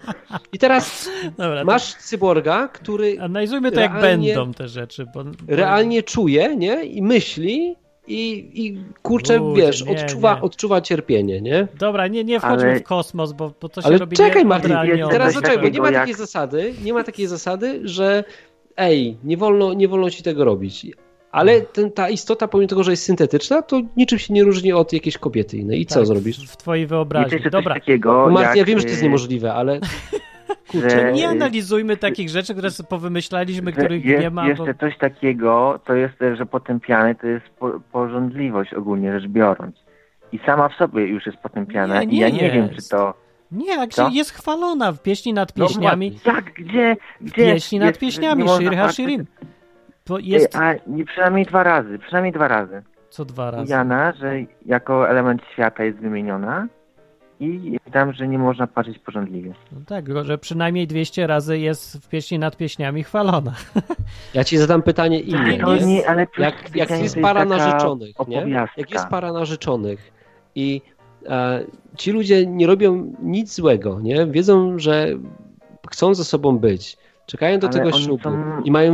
I teraz Dobra, masz cyborga, który analizujmy to jak będą te rzeczy. Bo, bo... realnie czuje, nie? I myśli i, i kurczę, Ludzie, wiesz, nie, odczuwa, nie. odczuwa cierpienie, nie? Dobra, nie, nie wchodźmy Ale- w kosmos, bo, bo to się Ale robi czekaj, Martin, teraz zaczekaj, bo nie ma jak- takiej zasady, nie ma takiej zasady, że ej, nie wolno, nie wolno ci tego robić. Ale ten, ta istota, pomimo tego, że jest syntetyczna, to niczym się nie różni od jakiejś kobiety innej. I co Tak, zrobisz? W, twojej jest wyobraźni. jeszcze Dobra, coś takiego, No, Martin, ja jak, wiem, że to jest y, niemożliwe, ale kurczę, że- nie analizujmy takich rzeczy, które sobie powymyślaliśmy, których jest nie ma. Bo... jeszcze coś takiego, to jest, że potępiane to jest po, porządliwość ogólnie rzecz biorąc. I sama w sobie już jest potępiana. Nie, I ja nie nie wiem, czy jest. to... Nie, jak Co? się jest chwalona w pieśni nad No pieśniami. Jak? Gdzie? gdzie pieśni nad jest, pieśniami, nie można Shir patrzeć- Hashirim. To jest A nie, przynajmniej dwa razy, przynajmniej dwa razy. co dwa razy. Jana, że jako element świata jest wymieniona i tam, że nie można patrzeć porządliwie. No tak, że przynajmniej 200 razy jest w pieśni nad pieśniami chwalona. ja ci zadam pytanie Nie, inne. To nie- nie, ale Jak, jak jest para narzeczonych, nie? Jak jest para narzeczonych i e, ci ludzie nie robią nic złego, nie? Wiedzą, że chcą ze sobą być, czekają do Ale tego ślubu są- i mają,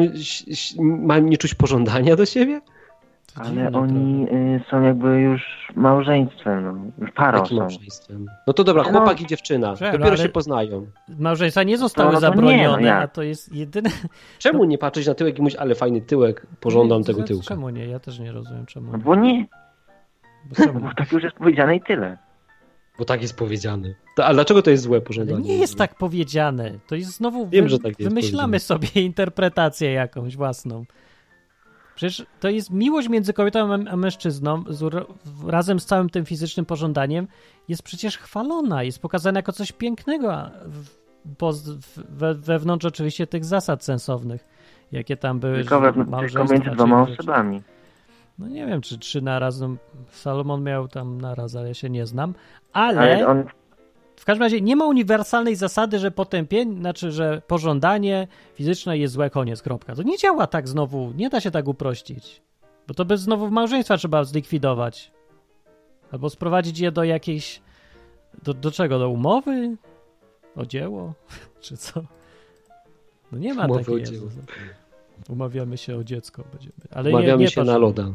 mają nie czuć pożądania do siebie? To Ale dziwne oni trochę. y, są jakby już małżeństwem, no. już parą Jakim są. małżeństwem? No to dobra, No. chłopak i dziewczyna, Że, no dopiero ale- się poznają. Małżeństwa nie zostały No, no to nie, zabronione, no jak? a to jest jedyne. Czemu nie patrzeć na tyłek i mówić, ale fajny tyłek, pożądam Nie, tego to- tyłka? Czemu nie? Ja też nie rozumiem czemu. No bo nie, Bo czemu? bo tak już jest powiedziane i tyle. Bo tak jest powiedziane. To, a dlaczego to jest złe pożądanie? nie jest tak powiedziane. To jest znowu. Wiem, że tak jest Wymyślamy sobie interpretację jakąś własną. Przecież to jest miłość między kobietą a- mężczyzną z, razem z całym tym fizycznym pożądaniem jest przecież chwalona, jest pokazana jako coś pięknego, w, we, wewnątrz oczywiście tych zasad sensownych, jakie tam były. Tylko, że we, tylko między dwoma rzeczy. osobami. No nie wiem, czy trzy na raz. No, Salomon miał tam na raz, ale ja się nie znam. Ale, Ale on, w każdym razie nie ma uniwersalnej zasady, że potępienie, znaczy, że pożądanie fizyczne jest złe, koniec, kropka. To nie działa tak znowu, nie da się tak uprościć. Bo to by znowu małżeństwa trzeba zlikwidować. Albo sprowadzić je do jakiejś. Do, do czego? Do umowy? O dzieło? Czy co? No nie ma Umowy takiej. o dzieło. Jezus. Umawiamy się o dziecko. Będziemy. Ale Umawiamy nie, nie się patrz- na loda.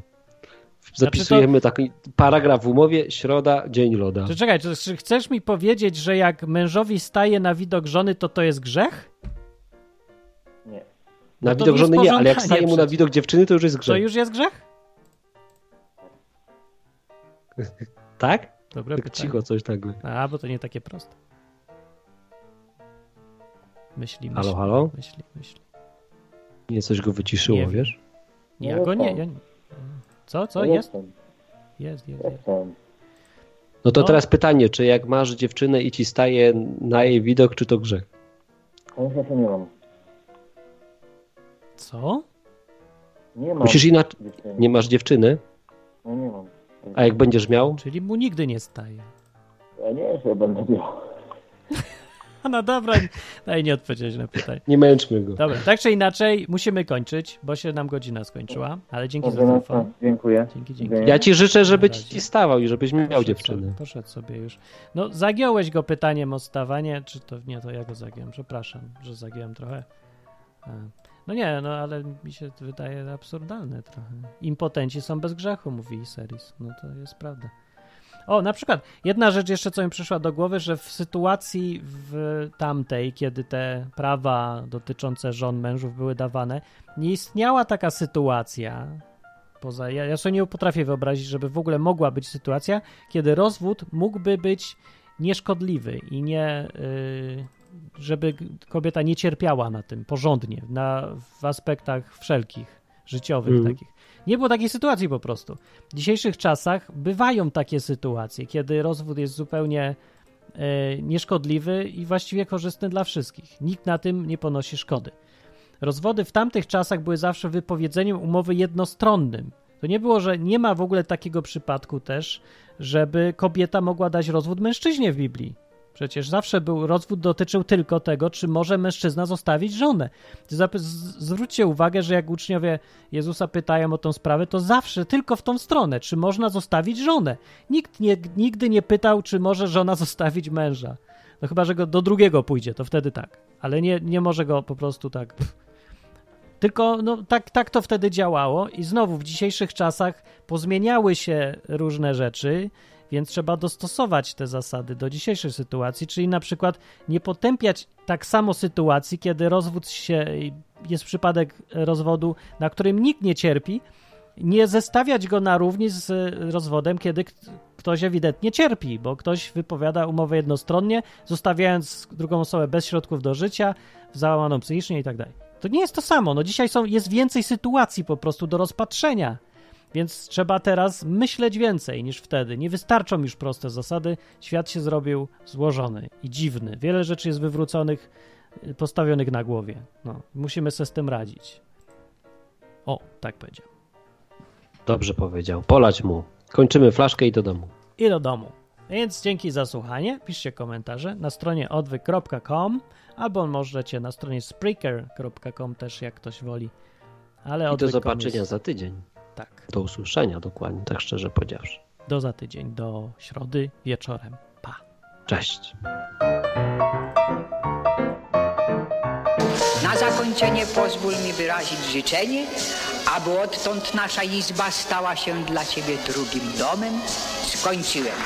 Zapisujemy taki paragraf w umowie, środa, dzień loda. Czy czekaj, czy, czy chcesz mi powiedzieć, że jak mężowi staje na widok żony, to to jest grzech? Nie. Na no to widok żony nie, ale jak staje mu na widok dziewczyny, to już jest To grzech. już jest grzech? Tak? Dobre Tak pytanie. cicho, coś tak. A, bo to nie takie proste. Myśli, myśli. Halo, halo? Myśli, myśli. Nie, coś go wyciszyło, Nie wiesz? Ja go nie, ja nie. Co, co? Jest? Jest, jest, jest. No to No. teraz pytanie, czy jak masz dziewczynę i ci staje na jej widok, czy to grzech? Niestety nie mam. Co? Nie mam. Musisz inaczej. Nie masz dziewczyny, No nie mam. a jak będziesz miał? Czyli mu nigdy nie staje. Ja nie wiem, że będę miał. No dobra, daj nie odpowiedzieć na pytanie. Nie męczmy go. Dobra, tak czy inaczej musimy kończyć, bo się nam godzina skończyła, ale dzięki za no, telefon. to dziękuję. Dzięki, dzięki. Ja ci życzę, żeby ci stawał i żebyś miał Poszedł dziewczynę. Sobie, poszedł sobie już. No, zagiąłeś go pytaniem o stawanie, czy to nie, to ja go zagiąłem. Przepraszam, że zagiąłem trochę. No nie, no ale mi się to wydaje absurdalne trochę. Impotenci są bez grzechu, mówi Seris. No to jest prawda. O, na przykład, jedna rzecz jeszcze, co mi przyszła do głowy, że w sytuacji w tamtej, kiedy te prawa dotyczące żon mężów były dawane, nie istniała taka sytuacja, poza, ja, ja sobie nie potrafię wyobrazić, żeby w ogóle mogła być sytuacja, kiedy rozwód mógłby być nieszkodliwy i nie, y, żeby kobieta nie cierpiała na tym porządnie, na, w aspektach wszelkich, życiowych Mhm. takich. Nie było takiej sytuacji po prostu. W dzisiejszych czasach bywają takie sytuacje, kiedy rozwód jest zupełnie e, nieszkodliwy i właściwie korzystny dla wszystkich. Nikt na tym nie ponosi szkody. Rozwody w tamtych czasach były zawsze wypowiedzeniem umowy jednostronnym. To nie było, że nie ma w ogóle takiego przypadku też, żeby kobieta mogła dać rozwód mężczyźnie w Biblii. Przecież zawsze był rozwód dotyczył tylko tego, czy może mężczyzna zostawić żonę. Zwróćcie uwagę, że jak uczniowie Jezusa pytają o tą sprawę, to zawsze tylko w tą stronę, czy można zostawić żonę. Nikt nie, nigdy nie pytał, czy może żona zostawić męża. No chyba, że go do drugiego pójdzie, to wtedy tak. Ale nie, nie może go po prostu tak. Tylko no, tak, tak to wtedy działało i znowu w dzisiejszych czasach pozmieniały się różne rzeczy, więc trzeba dostosować te zasady do dzisiejszej sytuacji, czyli na przykład nie potępiać tak samo sytuacji, kiedy rozwód się, jest przypadek rozwodu, na którym nikt nie cierpi, nie zestawiać go na równi z rozwodem, kiedy ktoś ewidentnie cierpi, bo ktoś wypowiada umowę jednostronnie, zostawiając drugą osobę bez środków do życia, załamaną psychicznie i tak dalej. To nie jest to samo. No dzisiaj są, jest więcej sytuacji po prostu do rozpatrzenia. Więc trzeba teraz myśleć więcej niż wtedy. Nie wystarczą już proste zasady. Świat się zrobił złożony i dziwny. Wiele rzeczy jest wywróconych, y, postawionych na głowie. No, musimy sobie z tym radzić. O, tak powiedział. Dobrze powiedział. Polać mu. Kończymy flaszkę i do domu. I do domu. Więc dzięki za słuchanie. Piszcie komentarze na stronie odwyk.com albo możecie na stronie spreaker.com też, jak ktoś woli. Ale I do zobaczenia jest- za tydzień. Tak. Do usłyszenia dokładnie, tak szczerze powiedziawszy. Do za tydzień, do środy wieczorem. Pa. Cześć. Na zakończenie pozwól mi wyrazić życzenie, aby odtąd nasza izba stała się dla Ciebie drugim domem. Skończyłem.